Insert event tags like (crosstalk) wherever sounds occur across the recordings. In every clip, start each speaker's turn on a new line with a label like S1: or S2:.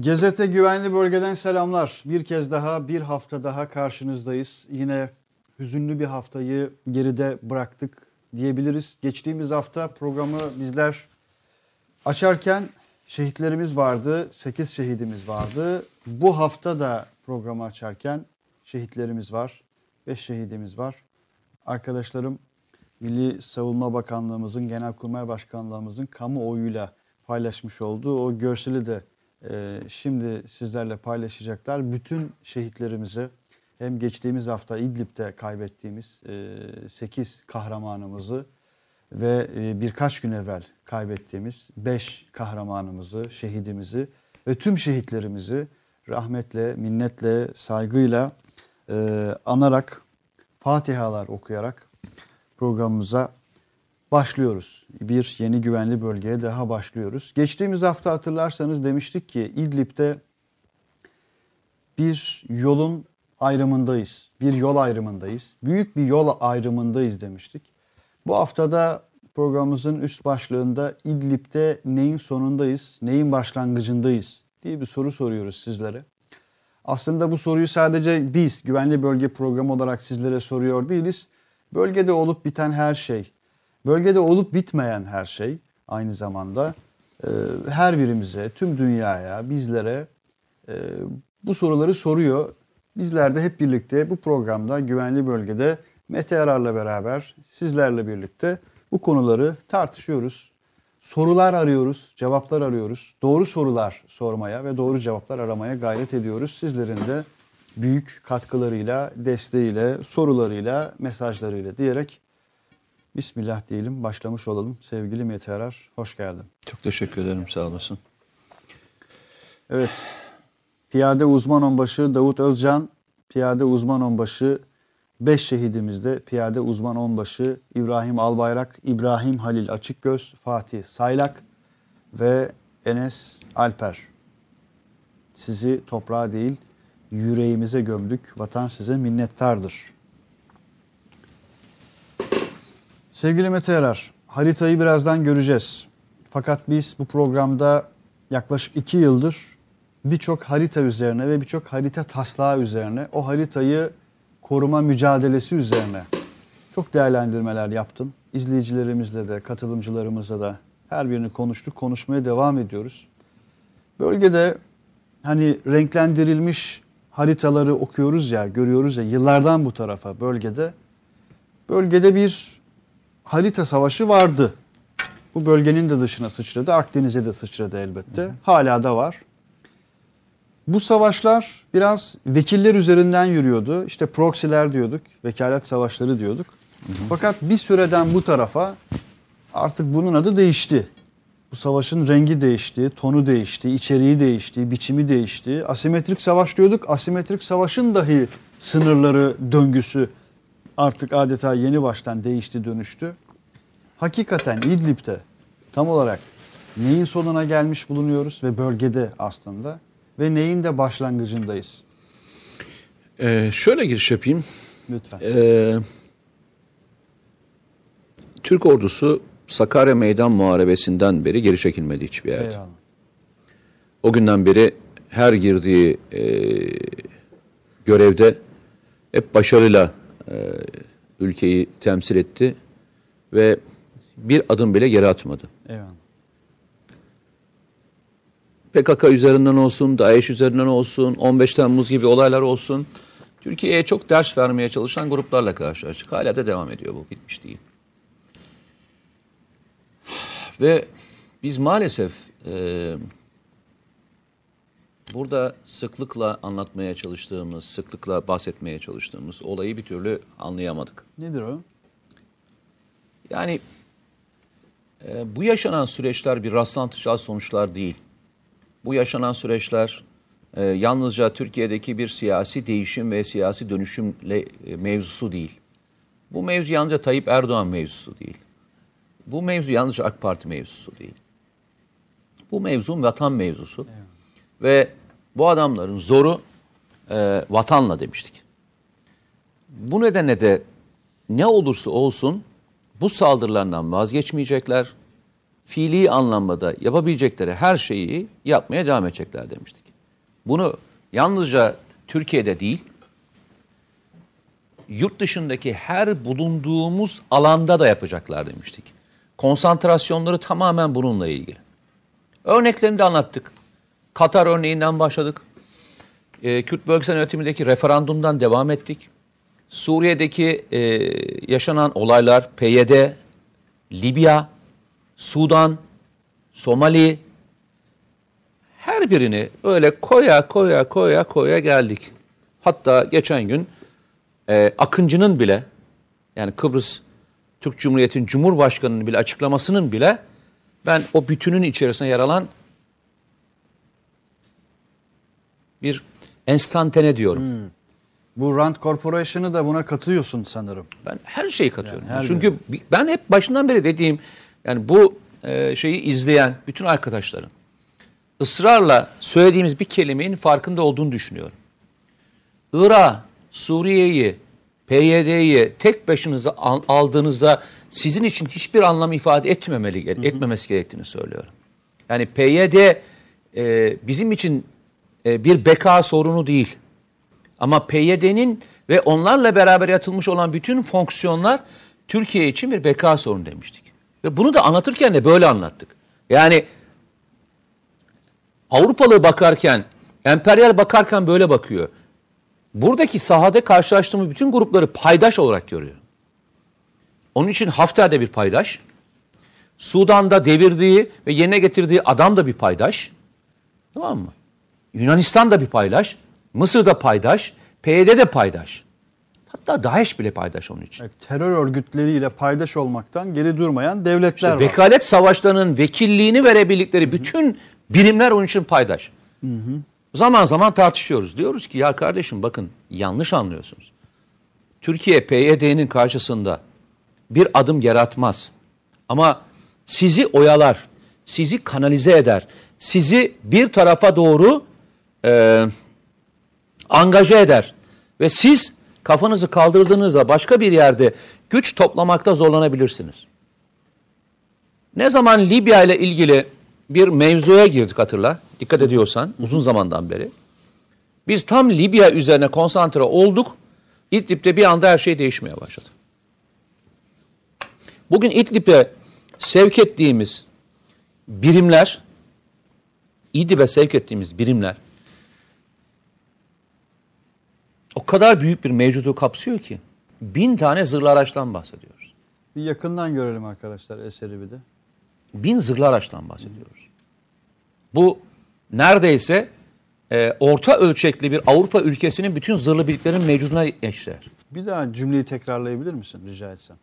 S1: Gezete Güvenli Bölgeden selamlar. Bir kez daha bir hafta daha karşınızdayız. Yine hüzünlü bir haftayı geride bıraktık diyebiliriz. Geçtiğimiz hafta programı bizler açarken şehitlerimiz vardı. 8 şehidimiz vardı. Bu hafta da programı açarken şehitlerimiz var. 5 şehidimiz var. Arkadaşlarım Milli Savunma Bakanlığımızın, Genelkurmay Başkanlığımızın kamuoyuyla paylaşmış olduğu o görseli de e, şimdi sizlerle paylaşacaklar. Bütün şehitlerimizi hem geçtiğimiz hafta İdlib'de kaybettiğimiz e, 8 kahramanımızı ve e, birkaç gün evvel kaybettiğimiz 5 kahramanımızı, şehidimizi ve tüm şehitlerimizi rahmetle, minnetle, saygıyla e, anarak, fatihalar okuyarak programımıza başlıyoruz. Bir yeni güvenli bölgeye daha başlıyoruz. Geçtiğimiz hafta hatırlarsanız demiştik ki İdlib'de bir yolun ayrımındayız. Bir yol ayrımındayız. Büyük bir yol ayrımındayız demiştik. Bu haftada programımızın üst başlığında İdlib'de neyin sonundayız, neyin başlangıcındayız diye bir soru soruyoruz sizlere. Aslında bu soruyu sadece biz güvenli bölge programı olarak sizlere soruyor değiliz. Bölgede olup biten her şey, bölgede olup bitmeyen her şey aynı zamanda e, her birimize, tüm dünyaya, bizlere e, bu soruları soruyor. Bizler de hep birlikte bu programda güvenli bölgede Mete Yarar'la beraber sizlerle birlikte bu konuları tartışıyoruz. Sorular arıyoruz, cevaplar arıyoruz. Doğru sorular sormaya ve doğru cevaplar aramaya gayret ediyoruz. Sizlerin de büyük katkılarıyla, desteğiyle, sorularıyla, mesajlarıyla diyerek Bismillah diyelim, başlamış olalım. Sevgili Mete Yarar, hoş geldin.
S2: Çok teşekkür ederim, sağ olasın.
S1: Evet, Piyade Uzman Onbaşı Davut Özcan, Piyade Uzman Onbaşı 5 şehidimizde Piyade Uzman Onbaşı İbrahim Albayrak, İbrahim Halil Açıkgöz, Fatih Saylak ve Enes Alper. Sizi toprağa değil yüreğimize gömdük. Vatan size minnettardır. Sevgili Mete Yarar, haritayı birazdan göreceğiz. Fakat biz bu programda yaklaşık iki yıldır birçok harita üzerine ve birçok harita taslağı üzerine o haritayı koruma mücadelesi üzerine çok değerlendirmeler yaptım. İzleyicilerimizle de katılımcılarımızla da her birini konuştuk. Konuşmaya devam ediyoruz. Bölgede hani renklendirilmiş haritaları okuyoruz ya, görüyoruz ya yıllardan bu tarafa bölgede. Bölgede bir harita savaşı vardı. Bu bölgenin de dışına sıçradı. Akdeniz'e de sıçradı elbette. Hı hı. Hala da var. Bu savaşlar biraz vekiller üzerinden yürüyordu. İşte proxy'ler diyorduk, vekalet savaşları diyorduk. Hı hı. Fakat bir süreden bu tarafa artık bunun adı değişti. Bu savaşın rengi değişti, tonu değişti, içeriği değişti, biçimi değişti. Asimetrik savaş diyorduk. Asimetrik savaşın dahi sınırları, döngüsü artık adeta yeni baştan değişti, dönüştü. Hakikaten İdlib'de tam olarak neyin sonuna gelmiş bulunuyoruz ve bölgede aslında ve neyin de başlangıcındayız?
S2: Ee, şöyle giriş yapayım.
S1: Lütfen.
S2: Ee, Türk ordusu Sakarya Meydan Muharebesi'nden beri geri çekilmedi hiçbir yerde. Eyvallah. O günden beri her girdiği e, görevde hep başarıyla e, ülkeyi temsil etti ve bir adım bile geri atmadı.
S1: Eyvallah.
S2: PKK üzerinden olsun, DAEŞ üzerinden olsun, 15 Temmuz gibi olaylar olsun. Türkiye'ye çok ders vermeye çalışan gruplarla karşılaştık. Hala da devam ediyor bu, bitmiş değil. Ve biz maalesef e, burada sıklıkla anlatmaya çalıştığımız, sıklıkla bahsetmeye çalıştığımız olayı bir türlü anlayamadık.
S1: Nedir o?
S2: Yani e, bu yaşanan süreçler bir rastlantısal sonuçlar değil. Bu yaşanan süreçler e, yalnızca Türkiye'deki bir siyasi değişim ve siyasi dönüşümle e, mevzusu değil. Bu mevzu yalnızca Tayyip Erdoğan mevzusu değil. Bu mevzu yalnızca AK Parti mevzusu değil. Bu mevzu vatan mevzusu. Evet. Ve bu adamların zoru e, vatanla demiştik. Bu nedenle de ne olursa olsun bu saldırılardan vazgeçmeyecekler. Fiili anlamda da yapabilecekleri her şeyi yapmaya devam edecekler demiştik. bunu yalnızca Türkiye'de değil, yurt dışındaki her bulunduğumuz alanda da yapacaklar demiştik. Konsantrasyonları tamamen bununla ilgili. Örneklerini de anlattık. Katar örneğinden başladık. Ee, Kürt bölgesel yönetimindeki referandumdan devam ettik. Suriye'deki e, yaşanan olaylar, PYD, Libya, Sudan, Somali, her birini öyle koya koya koya koya geldik. Hatta geçen gün e, Akıncı'nın bile yani Kıbrıs Türk Cumhuriyeti'nin Cumhurbaşkanı'nın bile açıklamasının bile ben o bütünün içerisine yer alan bir enstantane diyorum.
S1: Bu Rand Corporation'ı da buna katıyorsun sanırım.
S2: Ben her şeyi katıyorum.
S1: Yani her
S2: Çünkü bi- ben hep başından beri dediğim yani bu e, şeyi izleyen bütün arkadaşlarım ısrarla söylediğimiz bir kelimenin farkında olduğunu düşünüyorum. Irak, Suriye'yi, PYD'yi tek başınıza al- aldığınızda sizin için hiçbir anlam ifade etmemeli, etmemesi gerektiğini söylüyorum. Yani PYD e, bizim için bir beka sorunu değil. Ama PYD'nin ve onlarla beraber yatılmış olan bütün fonksiyonlar Türkiye için bir beka sorunu demiştik. Ve bunu da anlatırken de böyle anlattık. Yani Avrupalı bakarken, emperyal bakarken böyle bakıyor. Buradaki sahada karşılaştığımız bütün grupları paydaş olarak görüyor. Onun için Hafter de bir paydaş. Sudan'da devirdiği ve yerine getirdiği adam da bir paydaş. Tamam mı? Yunanistan da bir paydaş. Mısır da paydaş. PYD de paydaş. Hatta DAEŞ bile paydaş onun için.
S1: Evet, terör örgütleriyle paydaş olmaktan geri durmayan devletler var.
S2: Vekalet savaşlarının vekilliğini verebildikleri bütün birimler onun için paydaş. Zaman zaman tartışıyoruz. Diyoruz ki ya kardeşim bakın yanlış anlıyorsunuz. Türkiye PYD'nin karşısında bir adım yaratmaz. Ama sizi oyalar, sizi kanalize eder, sizi bir tarafa doğru e, angaje eder. Ve siz kafanızı kaldırdığınızda başka bir yerde güç toplamakta zorlanabilirsiniz. Ne zaman Libya ile ilgili bir mevzuya girdik hatırla. Dikkat ediyorsan uzun zamandan beri. Biz tam Libya üzerine konsantre olduk. İdlib'de bir anda her şey değişmeye başladı. Bugün İdlib'e sevk ettiğimiz birimler, İdlib'e sevk ettiğimiz birimler o kadar büyük bir mevcudu kapsıyor ki bin tane zırhlı araçtan bahsediyoruz.
S1: Bir yakından görelim arkadaşlar eseri bir de.
S2: bin zırhlı araçtan bahsediyoruz. Bu neredeyse e, orta ölçekli bir Avrupa ülkesinin bütün zırhlı birliklerin mevcuduna eşler.
S1: Bir daha cümleyi tekrarlayabilir misin rica etsem?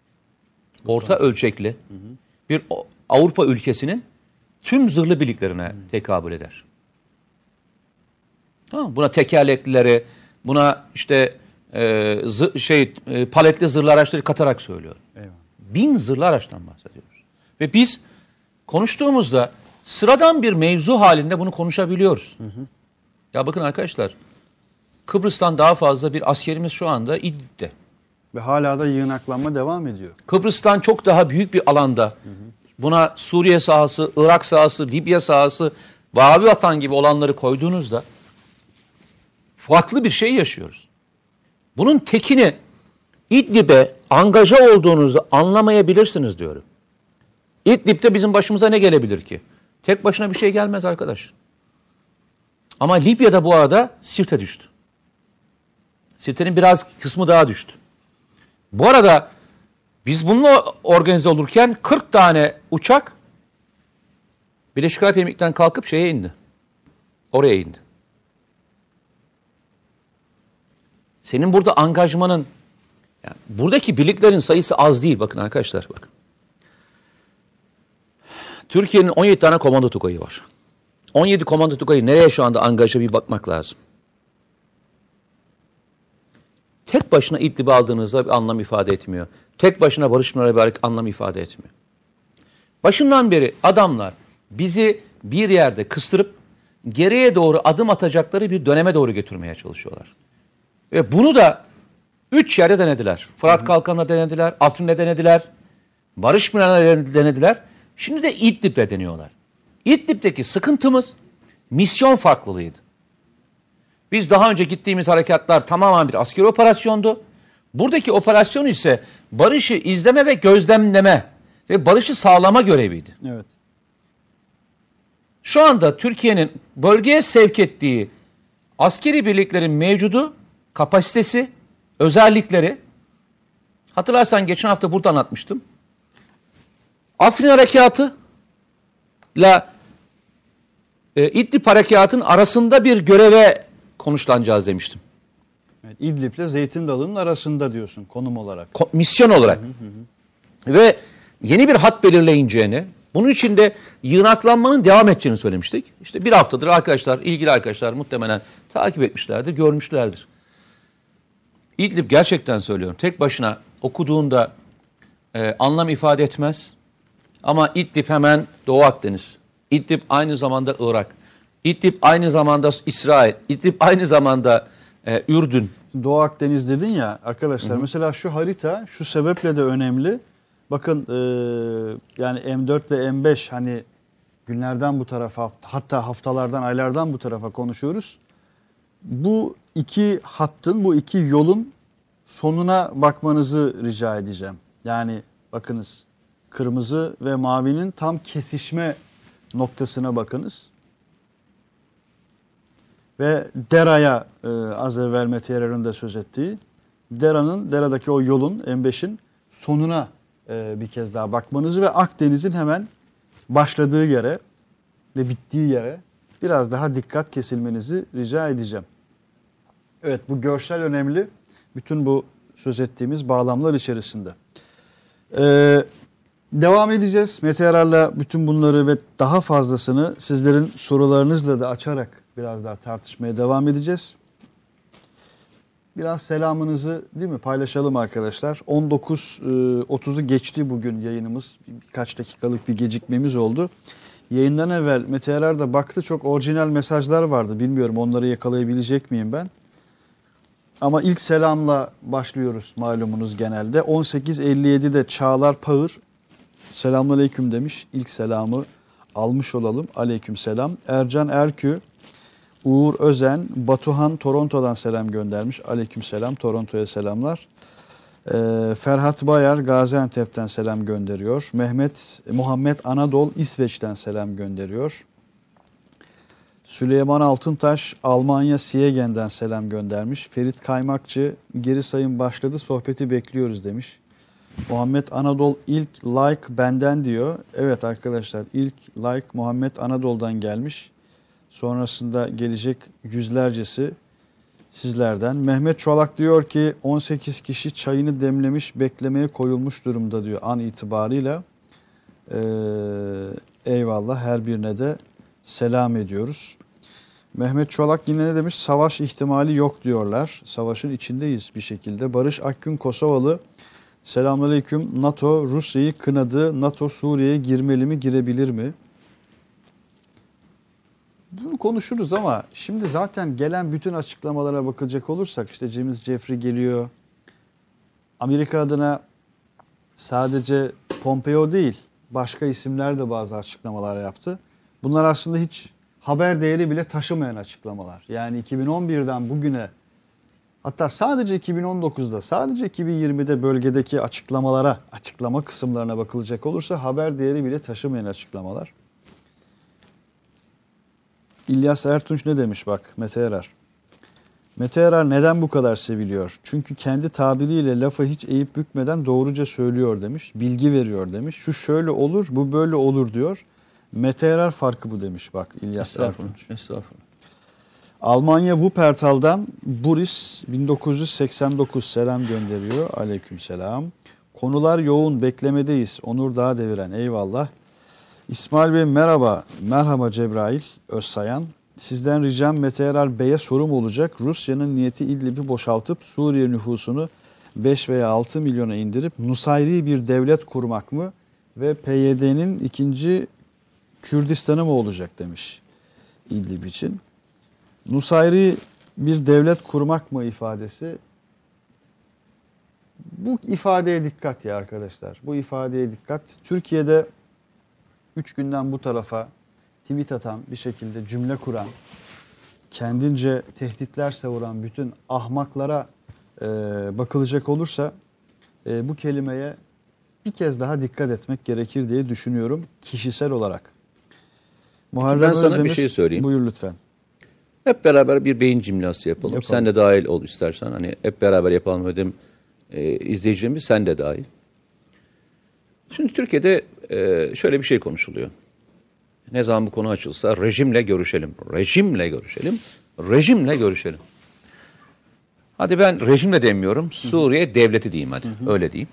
S2: Orta ölçekli bir o- Avrupa ülkesinin tüm zırhlı birliklerine tekabül eder. Tamam? Buna tekerleklileri, buna işte e, zı- şey e, paletli zırhlı araçları katarak söylüyorum.
S1: Eyvallah.
S2: bin zırhlı araçtan bahsediyoruz. Ve biz konuştuğumuzda sıradan bir mevzu halinde bunu konuşabiliyoruz. Ya bakın arkadaşlar Kıbrıs'tan daha fazla bir askerimiz şu anda İdlib'de.
S1: Ve hala da yığınaklanma devam ediyor.
S2: Kıbrıs'tan çok daha büyük bir alanda buna Suriye sahası, Irak sahası, Libya sahası, Vavi Vatan gibi olanları koyduğunuzda farklı bir şey yaşıyoruz. Bunun tekini İdlib'e angaja olduğunuzu anlamayabilirsiniz diyorum. İdlib'de bizim başımıza ne gelebilir ki? Tek başına bir şey gelmez arkadaş. Ama Libya'da bu arada Sirte düştü. Sirte'nin biraz kısmı daha düştü. Bu arada biz bununla organize olurken 40 tane uçak Birleşik Arap Emirlikleri'nden kalkıp şeye indi. Oraya indi. Senin burada angajmanın yani buradaki birliklerin sayısı az değil bakın arkadaşlar bakın. Türkiye'nin 17 tane komando tugayı var. 17 komando tugayı nereye şu anda angaja bir bakmak lazım. Tek başına İdlib'i aldığınızda bir anlam ifade etmiyor. Tek başına Barış bir anlam ifade etmiyor. Başından beri adamlar bizi bir yerde kıstırıp geriye doğru adım atacakları bir döneme doğru götürmeye çalışıyorlar. Ve bunu da üç yerde denediler. Fırat Kalkan'da denediler, Afrin'de denediler, Barış Pınar'da denediler. Şimdi de İdlib'de deniyorlar. İdlib'deki sıkıntımız misyon farklılığıydı. Biz daha önce gittiğimiz harekatlar tamamen bir askeri operasyondu. Buradaki operasyon ise barışı izleme ve gözlemleme ve barışı sağlama göreviydi.
S1: Evet.
S2: Şu anda Türkiye'nin bölgeye sevk ettiği askeri birliklerin mevcudu, kapasitesi, özellikleri hatırlarsan geçen hafta burada anlatmıştım. Afrin Harekatı ile e, İdlib Harekatı'nın arasında bir göreve konuşlanacağız demiştim.
S1: evet. İdlib'le Zeytin Dalı'nın arasında diyorsun konum olarak.
S2: Ko- misyon olarak. Ve yeni bir hat belirleyeceğini, bunun için de yığınaklanmanın devam edeceğini söylemiştik. İşte bir haftadır arkadaşlar, ilgili arkadaşlar muhtemelen takip etmişlerdir, görmüşlerdir. İdlib gerçekten söylüyorum, tek başına okuduğunda e, anlam ifade etmez. Ama İdlib hemen Doğu Akdeniz. İdlib aynı zamanda Irak. İdlib aynı zamanda İsrail. İdlib aynı zamanda e, Ürdün.
S1: Doğu Akdeniz dedin ya arkadaşlar mesela şu harita şu sebeple de önemli. Bakın e, yani M4 ve M5 hani günlerden bu tarafa hatta haftalardan aylardan bu tarafa konuşuyoruz. Bu iki hattın bu iki yolun sonuna bakmanızı rica edeceğim. Yani bakınız kırmızı ve mavinin tam kesişme noktasına bakınız. Ve Dera'ya e, az evvel Mete da söz ettiği Dera'nın, Dera'daki o yolun M5'in sonuna e, bir kez daha bakmanızı ve Akdeniz'in hemen başladığı yere ve bittiği yere biraz daha dikkat kesilmenizi rica edeceğim. Evet bu görsel önemli. Bütün bu söz ettiğimiz bağlamlar içerisinde. Ee, devam edeceğiz. Mete Yarar'la bütün bunları ve daha fazlasını sizlerin sorularınızla da açarak biraz daha tartışmaya devam edeceğiz. Biraz selamınızı değil mi paylaşalım arkadaşlar. 19.30'u geçti bugün yayınımız. Birkaç dakikalık bir gecikmemiz oldu. Yayından evvel Mete Yarar da baktı çok orijinal mesajlar vardı. Bilmiyorum onları yakalayabilecek miyim ben? Ama ilk selamla başlıyoruz malumunuz genelde. 18.57'de Çağlar Pağır selamünaleyküm demiş. İlk selamı almış olalım. Aleyküm selam. Ercan Erkü, Uğur Özen, Batuhan Toronto'dan selam göndermiş. Aleyküm selam. Toronto'ya selamlar. Ee, Ferhat Bayar Gaziantep'ten selam gönderiyor. Mehmet Muhammed Anadol İsveç'ten selam gönderiyor. Süleyman Altıntaş Almanya Siegen'den selam göndermiş. Ferit Kaymakçı geri sayım başladı sohbeti bekliyoruz demiş. Muhammed Anadol ilk like benden diyor. Evet arkadaşlar ilk like Muhammed Anadolu'dan gelmiş. Sonrasında gelecek yüzlercesi sizlerden. Mehmet Çolak diyor ki 18 kişi çayını demlemiş beklemeye koyulmuş durumda diyor an itibarıyla. Ee, eyvallah her birine de selam ediyoruz. Mehmet Çolak yine ne demiş? Savaş ihtimali yok diyorlar. Savaşın içindeyiz bir şekilde. Barış Akgün Kosovalı Selamünaleyküm. NATO Rusya'yı kınadı. NATO Suriye'ye girmeli mi, girebilir mi? Bunu konuşuruz ama şimdi zaten gelen bütün açıklamalara bakacak olursak işte James Jeffrey geliyor. Amerika adına sadece Pompeo değil başka isimler de bazı açıklamalar yaptı. Bunlar aslında hiç haber değeri bile taşımayan açıklamalar. Yani 2011'den bugüne hatta sadece 2019'da sadece 2020'de bölgedeki açıklamalara açıklama kısımlarına bakılacak olursa haber değeri bile taşımayan açıklamalar. İlyas Ertunç ne demiş bak Mete Erer. Mete Erer neden bu kadar seviliyor? Çünkü kendi tabiriyle lafı hiç eğip bükmeden doğruca söylüyor demiş. Bilgi veriyor demiş. Şu şöyle olur, bu böyle olur diyor. Mete Erer farkı bu demiş bak İlyas
S2: Estağfurullah. Estağfurullah.
S1: Almanya Wuppertal'dan Buris 1989 selam gönderiyor. Aleyküm selam. Konular yoğun beklemedeyiz. Onur Dağ deviren eyvallah. İsmail Bey merhaba. Merhaba Cebrail Özsayan. Sizden ricam Mete Erer Bey'e sorum olacak. Rusya'nın niyeti İdlib'i boşaltıp Suriye nüfusunu 5 veya 6 milyona indirip Nusayri bir devlet kurmak mı ve PYD'nin ikinci Kürdistan'ı mı olacak demiş İdlib için. Nusayri bir devlet kurmak mı ifadesi? Bu ifadeye dikkat ya arkadaşlar. Bu ifadeye dikkat. Türkiye'de 3 günden bu tarafa tweet atan, bir şekilde cümle kuran kendince tehditler savuran bütün ahmaklara e, bakılacak olursa e, bu kelimeye bir kez daha dikkat etmek gerekir diye düşünüyorum kişisel olarak. Muharrem
S2: Ben sana bir
S1: Özdemir,
S2: şey söyleyeyim.
S1: Buyur lütfen.
S2: Hep beraber bir beyin jimnastiği yapalım.
S1: Yapalım.
S2: Sen de dahil ol istersen. Hani hep beraber yapalım dedim. E, izleyicilerimiz sen de dahil. Şimdi Türkiye'de e, şöyle bir şey konuşuluyor. Ne zaman bu konu açılsa rejimle görüşelim. Rejimle görüşelim. Rejimle görüşelim. Hadi ben rejimle demiyorum. Suriye devleti diyeyim hadi. Öyle diyeyim.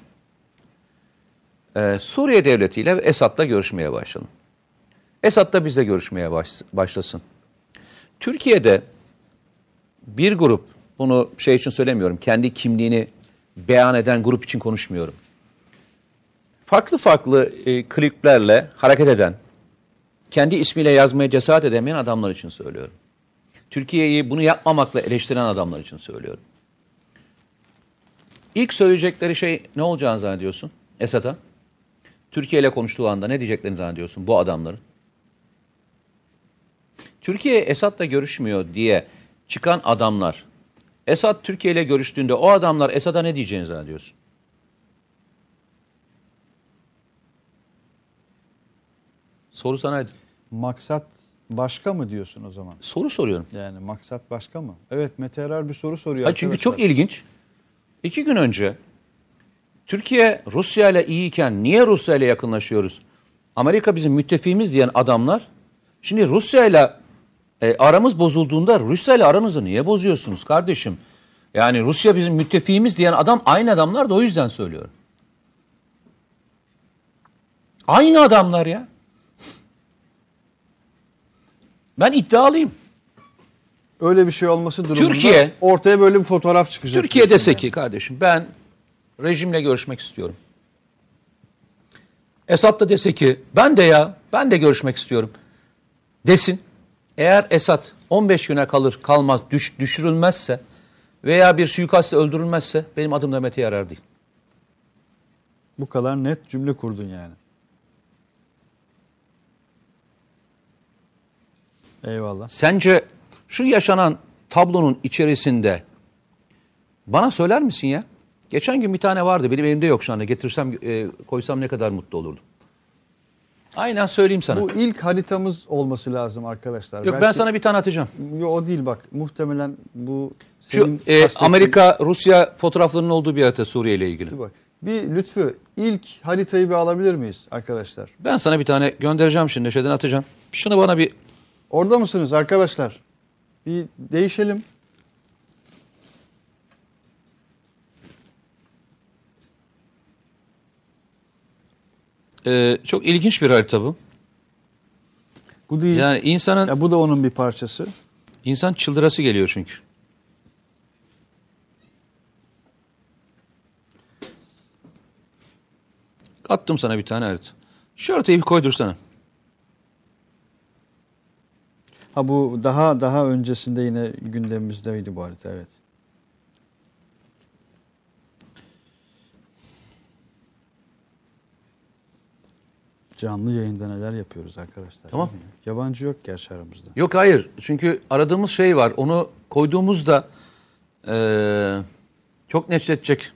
S2: Ee, Suriye devletiyle Esad'la görüşmeye başlayalım. Esad da bizle görüşmeye baş- başlasın. Türkiye'de bir grup, bunu şey için söylemiyorum, kendi kimliğini beyan eden grup için konuşmuyorum. Farklı farklı e, kliplerle hareket eden, kendi ismiyle yazmaya cesaret edemeyen adamlar için söylüyorum. Türkiye'yi bunu yapmamakla eleştiren adamlar için söylüyorum. İlk söyleyecekleri şey ne olacağını zannediyorsun Esad'a? Türkiye ile konuştuğu anda ne diyeceklerini zannediyorsun bu adamların? Türkiye Esad'la görüşmüyor diye çıkan adamlar, Esad Türkiye ile görüştüğünde o adamlar Esad'a ne diyeceğini zannediyorsun? Soru sanaydı.
S1: Maksat başka mı diyorsun o zaman?
S2: Soru soruyorum.
S1: Yani maksat başka mı? Evet Mete Erer bir soru soruyor.
S2: Ha, çünkü çok ilginç. İki gün önce Türkiye Rusya ile iyiyken niye Rusya ile yakınlaşıyoruz? Amerika bizim müttefiğimiz diyen adamlar şimdi Rusya ile e, aramız bozulduğunda Rusya ile aranızı niye bozuyorsunuz kardeşim? Yani Rusya bizim müttefiğimiz diyen adam aynı adamlar da o yüzden söylüyorum. Aynı adamlar ya. Ben iddialıyım.
S1: Öyle bir şey olması durumunda
S2: Türkiye-
S1: ortaya böyle bir fotoğraf çıkacak.
S2: Türkiye dese
S1: yani.
S2: ki kardeşim ben rejimle görüşmek istiyorum. Esad da dese ki ben de ya ben de görüşmek istiyorum desin. Eğer Esad 15 güne kalır kalmaz düş, düşürülmezse veya bir suikastle öldürülmezse benim adım da Mete Yarar değil.
S1: Bu kadar net cümle kurdun yani. Eyvallah.
S2: Sence şu yaşanan tablonun içerisinde bana söyler misin ya? Geçen gün bir tane vardı benim elimde yok şu anda getirsem e, koysam ne kadar mutlu olurdum. Aynen söyleyeyim sana.
S1: Bu ilk haritamız olması lazım arkadaşlar.
S2: Yok ben
S1: Belki-
S2: sana bir tane atacağım.
S1: Yo, o değil bak. Muhtemelen bu
S2: Şu
S1: senin
S2: e,
S1: kastettiğin-
S2: Amerika Rusya fotoğraflarının olduğu bir harita Suriye ile ilgili.
S1: Bir bak. Bir lütfü ilk haritayı bir alabilir miyiz arkadaşlar?
S2: Ben sana bir tane göndereceğim şimdi şeyden atacağım. Şunu bana bir
S1: Orada mısınız arkadaşlar? Bir değişelim.
S2: E, çok ilginç bir harita bu.
S1: Bu değil.
S2: Yani insanın
S1: Ya bu da onun bir parçası.
S2: insan çıldırası geliyor çünkü. Attım sana bir tane harita. Şu haritayı bir koydursana.
S1: Ha bu daha daha öncesinde yine gündemimizdeydi bu harita evet. Canlı yayında neler yapıyoruz arkadaşlar.
S2: Tamam.
S1: Yabancı yok gerçi aramızda.
S2: Yok hayır. Çünkü aradığımız şey var. Onu koyduğumuzda eee çok netleşecek.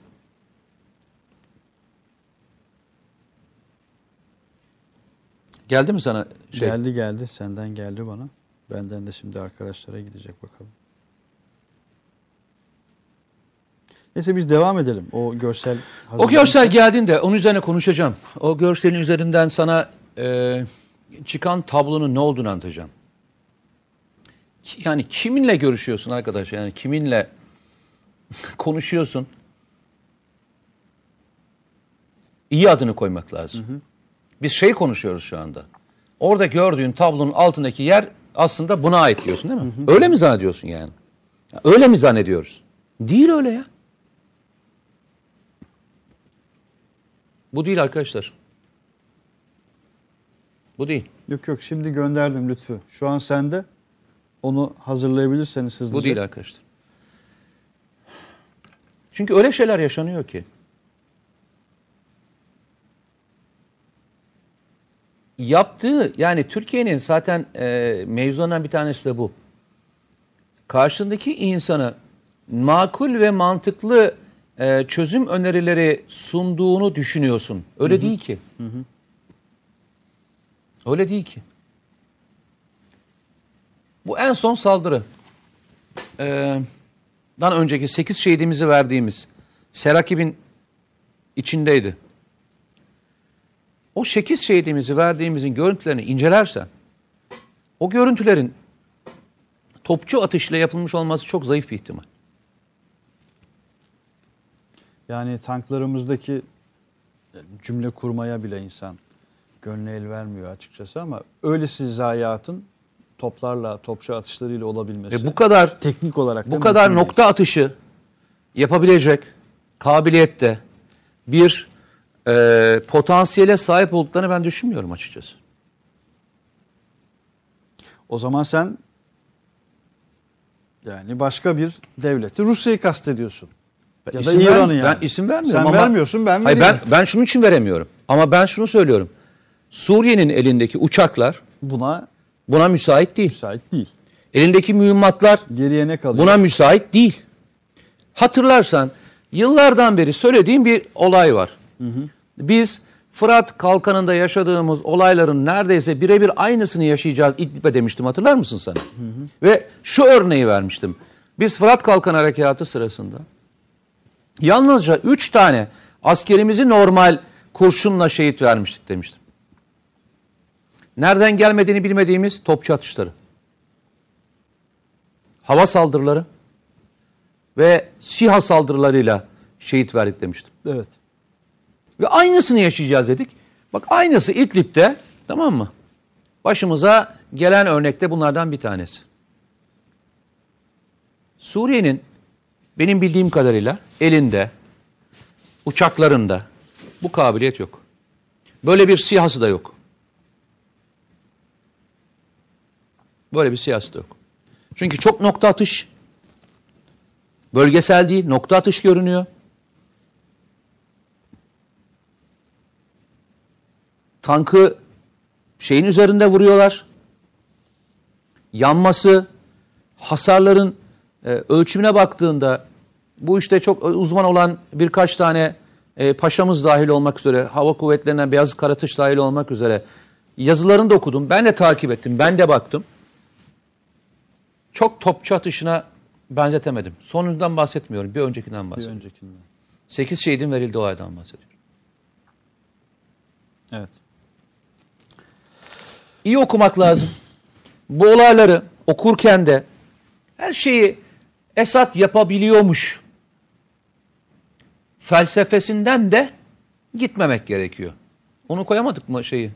S2: Geldi mi sana şey?
S1: Geldi geldi senden geldi bana. Benden de şimdi arkadaşlara gidecek bakalım. Neyse biz devam edelim. O görsel
S2: O görsel geldiğinde onun üzerine konuşacağım. O görselin üzerinden sana eee, çıkan tablonun ne olduğunu anlatacağım. Yani kiminle görüşüyorsun arkadaş? Yani kiminle (laughs) konuşuyorsun? İyi adını koymak lazım. Biz şey konuşuyoruz şu anda. Orada gördüğün tablonun altındaki yer aslında buna ait diyorsun değil mi? Öyle mi zannediyorsun yani? Ya Öyle mi zannediyoruz? Değil öyle ya. Bu değil arkadaşlar. Bu değil.
S1: Yok yok şimdi gönderdim lütfü. Şu an sende. Onu hazırlayabilirseniz hızlıca.
S2: Bu değil arkadaşlar. Çünkü öyle şeyler yaşanıyor ki. Yaptığı yani Türkiye'nin zaten e, mevzularından bir tanesi de bu. karşındaki insana makul ve mantıklı e, çözüm önerileri sunduğunu düşünüyorsun. Öyle değil ki. Öyle değil ki. Bu en son saldırı. Ee, dan önceki 8 şehidimizi verdiğimiz Serakib'in içindeydi. O 8 şehidimizi verdiğimizin görüntülerini incelersen o görüntülerin topçu atışıyla yapılmış olması çok zayıf bir ihtimal.
S1: Yani tanklarımızdaki cümle kurmaya bile insan gönlü el vermiyor açıkçası ama öylesi zayiatın toplarla, topçu atışlarıyla olabilmesi.
S2: Ve bu kadar
S1: teknik olarak
S2: bu kadar
S1: mümkün değil.
S2: nokta atışı yapabilecek kabiliyette bir e, potansiyele sahip olduklarını ben düşünmüyorum açıkçası.
S1: O zaman sen yani başka bir devleti Rusya'yı kastediyorsun. Ya da İran'ı yani.
S2: Ben isim vermiyorum
S1: Sen
S2: ama
S1: vermiyorsun ben
S2: Hayır,
S1: veriyorum.
S2: ben ben şunun için veremiyorum. Ama ben şunu söylüyorum. Suriye'nin elindeki uçaklar
S1: Buna
S2: buna müsait değil.
S1: müsait değil.
S2: Elindeki mühimmatlar
S1: Geriye ne kalıyor?
S2: buna müsait değil. Hatırlarsan yıllardan beri söylediğim bir olay var. Biz Fırat Kalkanı'nda yaşadığımız olayların neredeyse birebir aynısını yaşayacağız İdlib'e demiştim hatırlar mısın sen? Ve şu örneği vermiştim. Biz Fırat Kalkanı Harekatı sırasında yalnızca 3 tane askerimizi normal kurşunla şehit vermiştik demiştim. Nereden gelmediğini bilmediğimiz topçu atışları. Hava saldırıları ve SİHA saldırılarıyla şehit verdik demiştim.
S1: Evet.
S2: Ve aynısını yaşayacağız dedik. Bak aynısı İdlib'de tamam mı? Başımıza gelen örnekte bunlardan bir tanesi. Suriye'nin benim bildiğim kadarıyla elinde, uçaklarında bu kabiliyet yok. Böyle bir siyasi da yok. Böyle bir siyasi da yok. Çünkü çok nokta atış, bölgesel değil, nokta atış görünüyor. tankı şeyin üzerinde vuruyorlar. Yanması, hasarların e, ölçümüne baktığında bu işte çok uzman olan birkaç tane e, paşamız dahil olmak üzere, hava kuvvetlerinden Beyaz Karatış dahil olmak üzere yazılarını da okudum. Ben de takip ettim, ben de baktım. Çok topçu atışına benzetemedim. Sonundan bahsetmiyorum, bir öncekinden
S1: Bir
S2: bahsediyorum.
S1: öncekinden.
S2: 8 şehidin verildiği olaydan bahsediyorum.
S1: Evet.
S2: iyi okumak lazım. Bu olayları okurken de her şeyi Esat yapabiliyormuş felsefesinden de gitmemek gerekiyor. Onu koyamadık mı şeyi?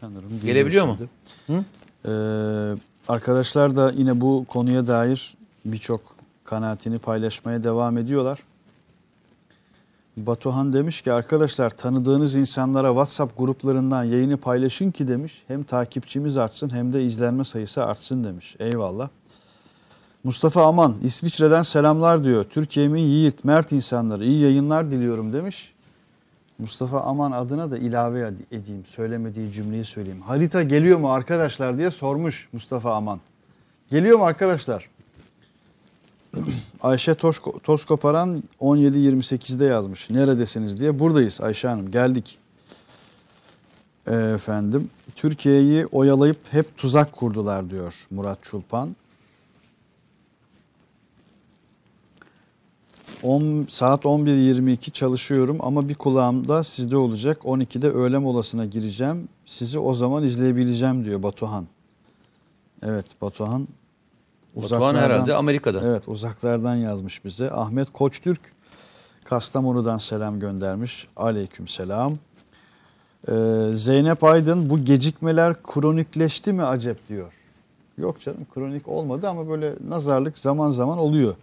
S1: Sanırım
S2: Gelebiliyor mu?
S1: şimdi. Ee, arkadaşlar da yine bu konuya dair birçok kanaatini paylaşmaya devam ediyorlar. Batuhan demiş ki arkadaşlar tanıdığınız insanlara WhatsApp gruplarından yayını paylaşın ki demiş. Hem takipçimiz artsın hem de izlenme sayısı artsın demiş. Eyvallah. Mustafa Aman İsviçre'den selamlar diyor. Türkiye'min yiğit, mert insanları iyi yayınlar diliyorum demiş. Mustafa Aman adına da ilave edeyim. Söylemediği cümleyi söyleyeyim. Harita geliyor mu arkadaşlar diye sormuş Mustafa Aman. Geliyor mu arkadaşlar? (clears throat) Ayşe Toşko, Toskoparan 17.28'de yazmış. Neredesiniz diye. Buradayız Ayşe Hanım. Geldik. Ee, efendim. Türkiye'yi oyalayıp hep tuzak kurdular diyor Murat Çulpan. 10, saat 11.22 çalışıyorum ama bir kulağımda sizde olacak. 12'de öğle molasına gireceğim. Sizi o zaman izleyebileceğim diyor Batuhan. Evet Batuhan.
S2: Batuhan herhalde Amerika'da.
S1: Evet uzaklardan yazmış bize. Ahmet Koçtürk Kastamonu'dan selam göndermiş. Aleyküm selam. Ee, Zeynep Aydın bu gecikmeler kronikleşti mi acep diyor. Yok canım kronik olmadı ama böyle nazarlık zaman zaman oluyor.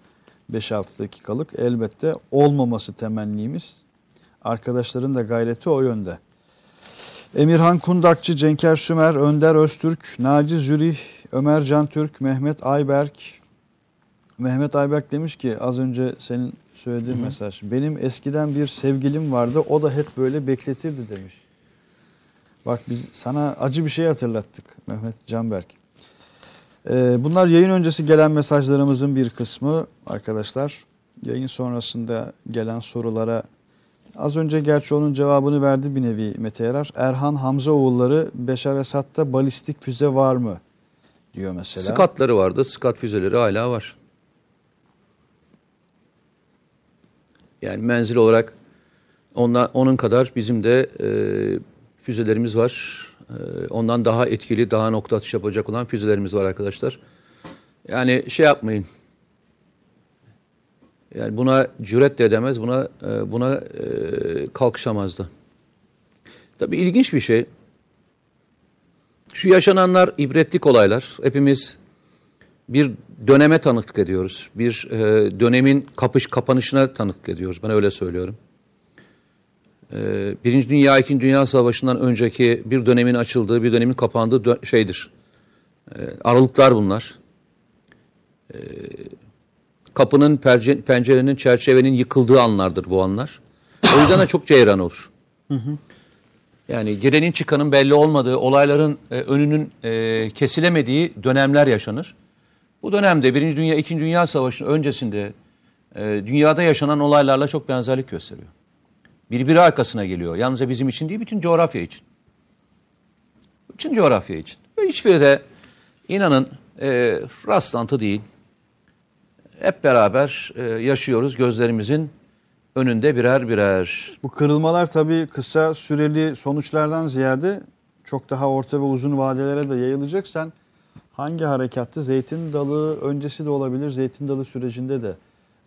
S1: 5-6 dakikalık elbette olmaması temennimiz. Arkadaşların da gayreti o yönde. Emirhan Kundakçı, Cenker Sümer, Önder Öztürk, Naci Zürih, Ömer Can Türk, Mehmet Ayberk. Mehmet Ayberk demiş ki az önce senin söylediğin mesaj. Benim eskiden bir sevgilim vardı o da hep böyle bekletirdi demiş. Bak biz sana acı bir şey hatırlattık Mehmet Canberk. Ee, bunlar yayın öncesi gelen mesajlarımızın bir kısmı arkadaşlar. Yayın sonrasında gelen sorulara az önce gerçi onun cevabını verdi bir nevi Mete Yarar. Erhan Hamza oğulları Beşar Esad'da balistik füze var mı? Diyor mesela.
S2: Skatları vardı. Skat füzeleri hala var. Yani menzil olarak ondan, onun kadar bizim de e, füzelerimiz var. E, ondan daha etkili, daha nokta atış yapacak olan füzelerimiz var arkadaşlar. Yani şey yapmayın. Yani buna cüret de edemez, buna e, buna e, kalkışamaz da. Tabii ilginç bir şey. Şu yaşananlar ibretlik olaylar. Hepimiz bir döneme tanıklık ediyoruz. Bir e, dönemin kapış kapanışına tanıklık ediyoruz. Ben öyle söylüyorum. E, Birinci Dünya, İkinci Dünya Savaşı'ndan önceki bir dönemin açıldığı, bir dönemin kapandığı dö- şeydir. E, aralıklar bunlar. E, kapının, perce- pencerenin, çerçevenin yıkıldığı anlardır bu anlar. O yüzden de çok ceyran olur. Yani girenin çıkanın belli olmadığı, olayların e, önünün e, kesilemediği dönemler yaşanır. Bu dönemde Birinci Dünya, İkinci Dünya Savaşı'nın öncesinde e, dünyada yaşanan olaylarla çok benzerlik gösteriyor. Birbiri arkasına geliyor. Yalnızca bizim için değil, bütün coğrafya için. Bütün coğrafya için. Ve hiçbiri de inanın e, rastlantı değil. Hep beraber e, yaşıyoruz gözlerimizin önünde birer birer.
S1: Bu kırılmalar tabii kısa süreli sonuçlardan ziyade çok daha orta ve uzun vadelere de yayılacak. Sen hangi harekattı? Zeytin dalı öncesi de olabilir, zeytin dalı sürecinde de.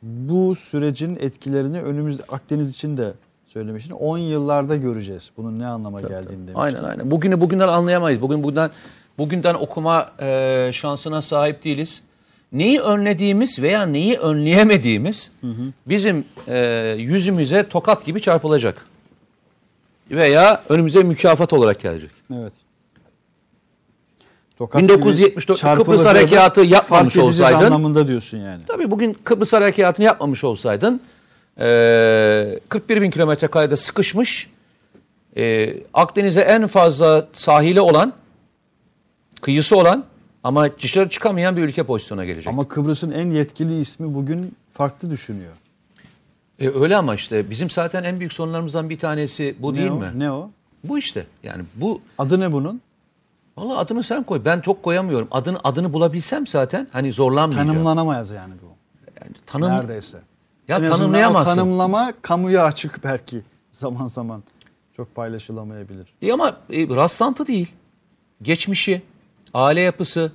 S1: Bu sürecin etkilerini önümüzde Akdeniz için de söylemiştin. 10 yıllarda göreceğiz bunun ne anlama geldiğini demiştin.
S2: Aynen aynen. Bugünü bugünden anlayamayız. Bugün bugünden bugünden okuma e, şansına sahip değiliz. Neyi önlediğimiz veya neyi önleyemediğimiz bizim e, yüzümüze tokat gibi çarpılacak. Veya önümüze mükafat olarak gelecek.
S1: Evet. Tokat
S2: 1974
S1: gibi çarpılacağını
S2: Kıbrıs harekatı yapmamış olsaydın-
S1: anlamında diyorsun yani.
S2: Tabii bugün Kıbrıs harekatını yapmamış olsaydın e, 41 bin kilometre karede sıkışmış e, Akdeniz'e en fazla sahili olan kıyısı olan ama dışarı çıkamayan bir ülke pozisyona gelecek.
S1: Ama Kıbrıs'ın en yetkili ismi bugün farklı düşünüyor.
S2: E, öyle ama işte bizim zaten en büyük sorunlarımızdan bir tanesi bu
S1: ne
S2: değil
S1: o?
S2: mi?
S1: Ne o?
S2: Bu işte yani bu
S1: Adı ne bunun?
S2: Valla adını sen koy. Ben çok koyamıyorum. Adını adını bulabilsem zaten hani zorlanmayacağım.
S1: Tanımlanamaz yani bu.
S2: Yani tanım,
S1: Neredeyse.
S2: Ya
S1: En
S2: tanımlayamazsın.
S1: tanımlama kamuya açık belki zaman zaman. Çok paylaşılamayabilir.
S2: E ama e, rastlantı değil. Geçmişi, aile yapısı,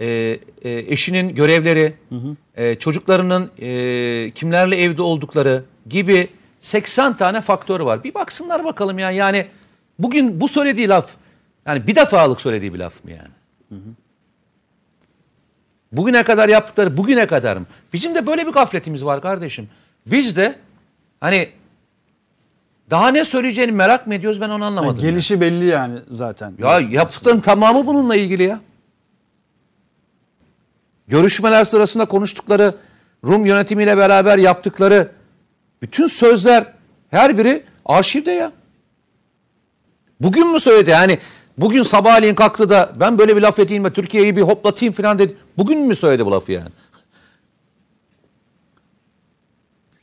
S2: e, e, eşinin görevleri, e, çocuklarının e, kimlerle evde oldukları gibi 80 tane faktör var. Bir baksınlar bakalım ya. Yani bugün bu söylediği laf yani bir defalık söylediği bir laf mı yani? Bugüne kadar yaptıkları bugüne kadar mı? Bizim de böyle bir gafletimiz var kardeşim. Biz de hani daha ne söyleyeceğini merak mı ediyoruz ben onu anlamadım.
S1: Yani gelişi belli yani zaten.
S2: Ya yaptıkların tamamı bununla ilgili ya. Görüşmeler sırasında konuştukları, Rum yönetimiyle beraber yaptıkları bütün sözler her biri arşivde ya. Bugün mü söyledi? Yani bugün sabahleyin kalktı da ben böyle bir laf edeyim ve Türkiye'yi bir hoplatayım falan dedi. Bugün mü söyledi bu lafı yani?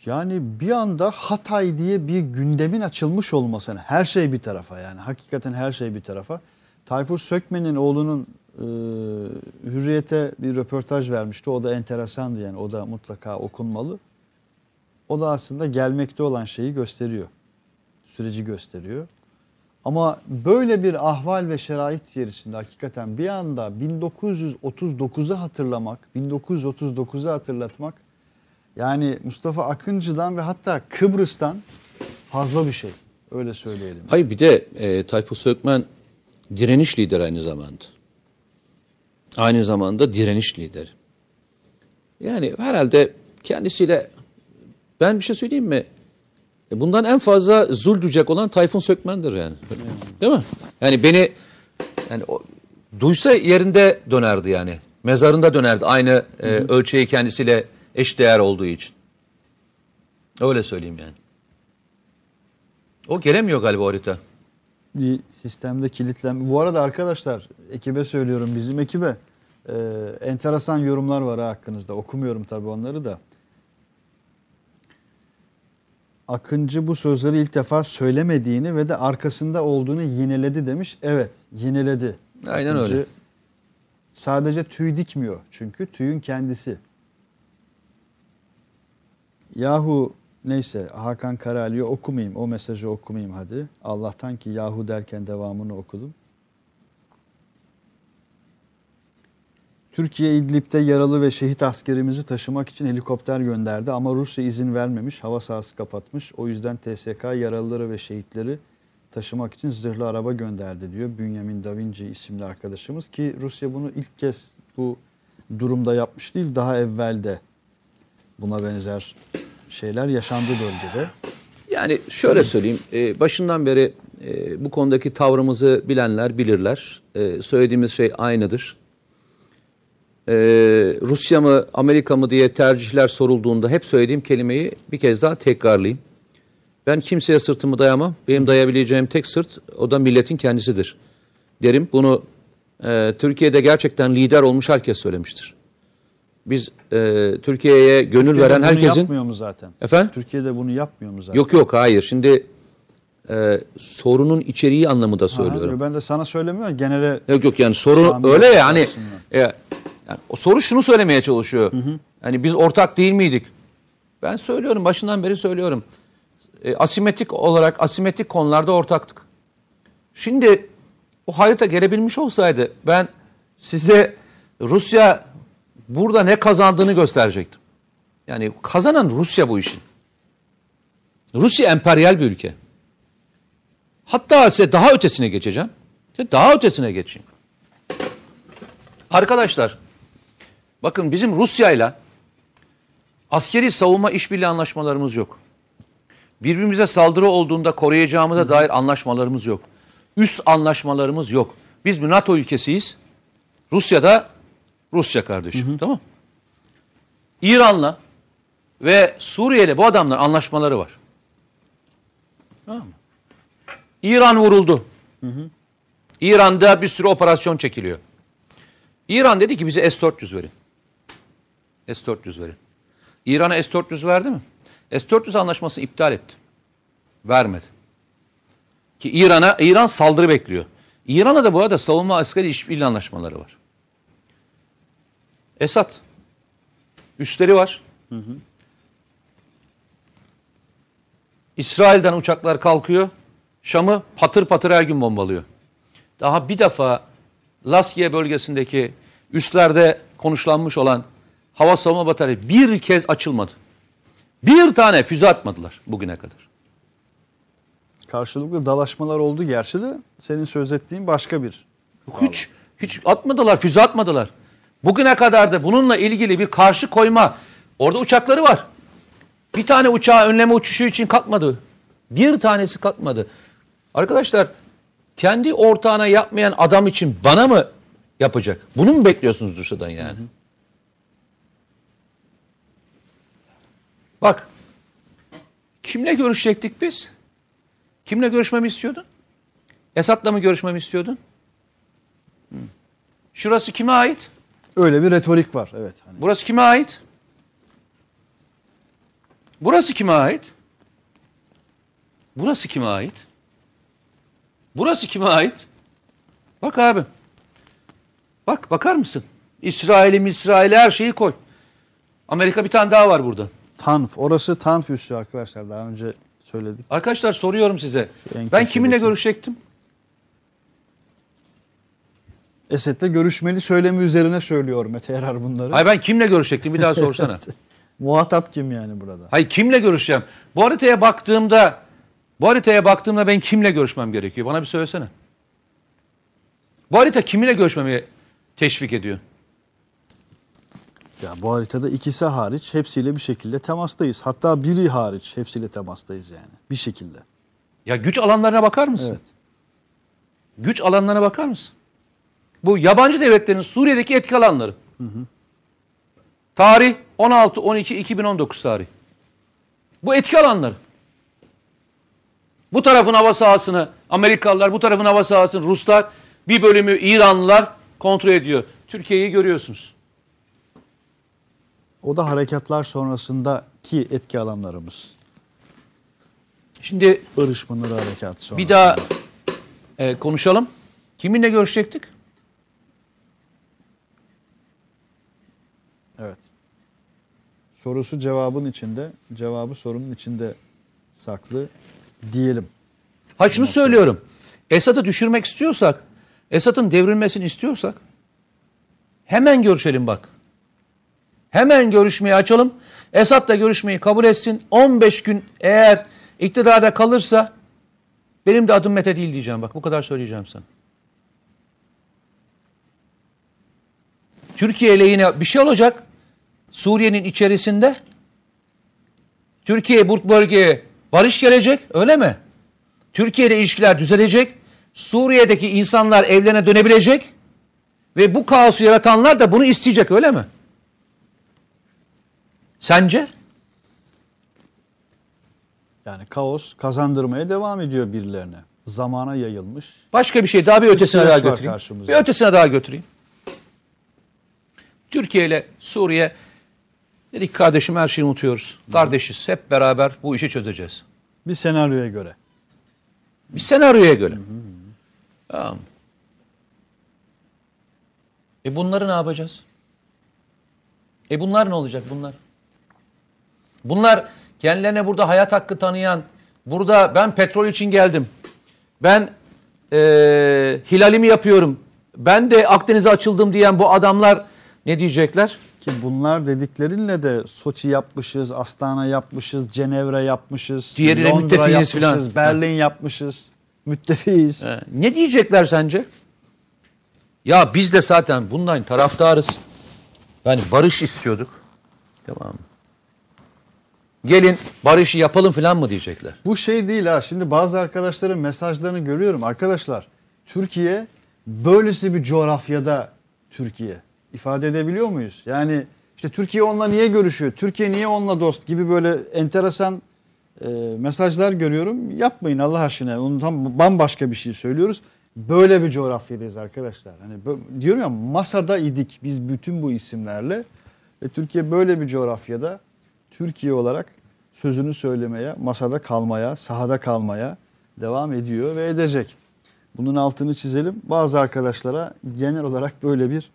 S1: Yani bir anda Hatay diye bir gündemin açılmış olmasına her şey bir tarafa yani hakikaten her şey bir tarafa. Tayfur Sökmen'in oğlunun e, Hürriyet'e bir röportaj vermişti. O da enteresandı yani o da mutlaka okunmalı. O da aslında gelmekte olan şeyi gösteriyor. Süreci gösteriyor. Ama böyle bir ahval ve şerait içerisinde hakikaten bir anda 1939'u hatırlamak, 1939'u hatırlatmak yani Mustafa Akıncı'dan ve hatta Kıbrıs'tan fazla bir şey. Öyle söyleyelim.
S2: Hayır bir de e, Tayfur Sökmen direniş lideri aynı zamanda. Aynı zamanda direniş lideri. Yani herhalde kendisiyle ben bir şey söyleyeyim mi? E, Bundan en fazla zul olan Tayfun Sökmen'dir yani. Değil mi? Yani beni yani o, duysa yerinde dönerdi yani. Mezarında dönerdi aynı e, ölçeği kendisiyle eş değer olduğu için. Öyle söyleyeyim yani. O gelemiyor galiba harita.
S1: bir sistemde kilitlen. Bu arada arkadaşlar ekibe söylüyorum bizim ekibe e, enteresan yorumlar var ha hakkınızda. Okumuyorum tabii onları da. Akıncı bu sözleri ilk defa söylemediğini ve de arkasında olduğunu yineledi demiş. Evet, yineledi.
S2: Aynen
S1: Akıncı
S2: öyle.
S1: Sadece tüy dikmiyor çünkü tüyün kendisi. Yahu neyse Hakan Karali'yi okumayayım. O mesajı okumayayım hadi. Allah'tan ki Yahu derken devamını okudum. Türkiye İdlib'de yaralı ve şehit askerimizi taşımak için helikopter gönderdi ama Rusya izin vermemiş, hava sahası kapatmış. O yüzden TSK yaralıları ve şehitleri taşımak için zırhlı araba gönderdi diyor Bünyamin Davinci isimli arkadaşımız ki Rusya bunu ilk kez bu durumda yapmış değil daha evvel de buna benzer şeyler yaşandı bölgede.
S2: Yani şöyle söyleyeyim, e, başından beri e, bu konudaki tavrımızı bilenler bilirler. E, söylediğimiz şey aynıdır. E, Rusya mı, Amerika mı diye tercihler sorulduğunda hep söylediğim kelimeyi bir kez daha tekrarlayayım. Ben kimseye sırtımı dayamam. Benim dayabileceğim tek sırt o da milletin kendisidir. Derim bunu Türkiye'de gerçekten lider olmuş herkes söylemiştir. Biz e, Türkiye'ye gönül
S1: Türkiye'de
S2: veren
S1: bunu
S2: herkesin...
S1: yapmıyor mu zaten?
S2: Efendim?
S1: Türkiye'de bunu yapmıyor mu zaten?
S2: Yok yok hayır. Şimdi e, sorunun içeriği anlamında söylüyorum.
S1: Aha, ben de sana söylemiyorum genele
S2: Yok yok yani soru öyle ya hani e, yani o soru şunu söylemeye çalışıyor. Hani biz ortak değil miydik? Ben söylüyorum başından beri söylüyorum. E, asimetrik olarak asimetrik konularda ortaktık. Şimdi o harita gelebilmiş olsaydı ben size Rusya burada ne kazandığını gösterecektim. Yani kazanan Rusya bu işin. Rusya emperyal bir ülke. Hatta size daha ötesine geçeceğim. Daha ötesine geçeyim. Arkadaşlar, bakın bizim Rusya'yla askeri savunma işbirliği anlaşmalarımız yok. Birbirimize saldırı olduğunda koruyacağımıza dair anlaşmalarımız yok. Üst anlaşmalarımız yok. Biz bir NATO ülkesiyiz. Rusya'da Rusya kardeşim. Tamam İran'la ve Suriye'yle bu adamlar anlaşmaları var. Tamam mı? İran vuruldu. İran'da bir sürü operasyon çekiliyor. İran dedi ki bize S-400 verin. S-400 verin. İran'a S-400 verdi mi? S-400 anlaşmasını iptal etti. Vermedi. Ki İran'a İran saldırı bekliyor. İran'a da bu arada savunma askeri işbirliği anlaşmaları var. Esad üsleri var. İsrail'den uçaklar kalkıyor. Şam'ı patır patır her gün bombalıyor. Daha bir defa Laskiye bölgesindeki üslerde konuşlanmış olan hava savunma batarya bir kez açılmadı. Bir tane füze atmadılar bugüne kadar.
S1: karşılıklı dalaşmalar oldu gerçi de senin söz ettiğin başka bir.
S2: Hiç hiç atmadılar, füze atmadılar. Bugüne kadar da bununla ilgili bir karşı koyma. Orada uçakları var. Bir tane uçağı önleme uçuşu için kalkmadı. Bir tanesi kalkmadı. Arkadaşlar kendi ortağına yapmayan adam için bana mı yapacak? Bunu mu bekliyorsunuz Rusya'dan yani? Bak kimle görüşecektik biz? Kimle görüşmemi istiyordun? Esad'la mı görüşmemi istiyordun? Hı. Şurası kime ait?
S1: Öyle bir retorik var evet. Hani
S2: Burası kime ait? Burası kime ait? Burası kime ait? Burası kime ait? Bak abi. Bak bakar mısın? İsrail'im İsrail'e her şeyi koy. Amerika bir tane daha var burada.
S1: Tanf. Orası Tanf üssü arkadaşlar. Daha önce söyledik.
S2: Arkadaşlar soruyorum size. Ben kiminle görüşecektim?
S1: Esed'le görüşmeli söylemi üzerine söylüyor Mete Yarar bunları.
S2: Hayır ben kimle görüşecektim? Bir daha sorsana. (laughs)
S1: Muhatap kim yani burada?
S2: Hayır kimle görüşeceğim? Bu haritaya baktığımda bu haritaya baktığımda ben kimle görüşmem gerekiyor? Bana bir söylesene. Bu harita kiminle görüşmemi teşvik ediyor?
S1: Ya bu haritada ikisi hariç hepsiyle bir şekilde temastayız. Hatta biri hariç hepsiyle temastayız yani. Bir şekilde.
S2: Ya güç alanlarına bakar mısın?
S1: Evet.
S2: Güç alanlarına bakar mısın? Bu yabancı devletlerin Suriye'deki etki alanları. Tarih 16 12 2019 tarih. Bu etki alanları. Bu tarafın hava sahasını Amerikalılar, bu tarafın hava sahasını Ruslar, bir bölümü İranlılar kontrol ediyor. Türkiye'yi görüyorsunuz.
S1: O da harekatlar sonrasındaki etki alanlarımız.
S2: Şimdi
S1: Barış Pınarı Harekatı sonrasında.
S2: bir daha e, konuşalım. Kiminle görüşecektik?
S1: Evet. Sorusu cevabın içinde, cevabı sorunun içinde saklı diyelim.
S2: Ha şunu söylüyorum. Esad'ı düşürmek istiyorsak, Esad'ın devrilmesini istiyorsak hemen görüşelim bak. Hemen görüşmeyi açalım. Esad da görüşmeyi kabul etsin. 15 gün eğer iktidarda kalırsa benim de adım Mete değil diyeceğim bak. Bu kadar söyleyeceğim sana. Türkiye ile yine bir şey olacak. Suriye'nin içerisinde Türkiye bu bölgeye barış gelecek öyle mi? Türkiye ile ilişkiler düzelecek. Suriye'deki insanlar evlerine dönebilecek. Ve bu kaosu yaratanlar da bunu isteyecek öyle mi? Sence?
S1: Yani kaos kazandırmaya devam ediyor birilerine. Zamana yayılmış.
S2: Başka bir şey daha bir ötesine daha götüreyim. Bir ötesine daha götüreyim. Türkiye ile Suriye dedik kardeşim her şeyi unutuyoruz. Kardeşiz. Hep beraber bu işi çözeceğiz.
S1: Bir senaryoya göre.
S2: Bir senaryoya göre. Tamam. E bunları ne yapacağız? E bunlar ne olacak bunlar? Bunlar kendilerine burada hayat hakkı tanıyan, burada ben petrol için geldim. Ben eee hilalimi yapıyorum. Ben de Akdeniz'e açıldım diyen bu adamlar ne diyecekler?
S1: Ki bunlar dediklerinle de Soçi yapmışız, Astana yapmışız, Cenevre yapmışız,
S2: Diğeriyle
S1: Londra yapmışız,
S2: filan.
S1: Berlin yapmışız. Müttefiyiz.
S2: He, Ne diyecekler sence? Ya biz de zaten bundan taraftarız. Yani barış istiyorduk. Tamam mı? Gelin barışı yapalım falan mı diyecekler?
S1: Bu şey değil ha. Şimdi bazı arkadaşların mesajlarını görüyorum. Arkadaşlar Türkiye böylesi bir coğrafyada Türkiye. İfade edebiliyor muyuz? Yani işte Türkiye onunla niye görüşüyor? Türkiye niye onunla dost gibi böyle enteresan e, mesajlar görüyorum. Yapmayın Allah aşkına. Onu tam bambaşka bir şey söylüyoruz. Böyle bir coğrafyadayız arkadaşlar. Hani diyorum ya masada idik biz bütün bu isimlerle ve Türkiye böyle bir coğrafyada Türkiye olarak sözünü söylemeye, masada kalmaya, sahada kalmaya devam ediyor ve edecek. Bunun altını çizelim. Bazı arkadaşlara genel olarak böyle bir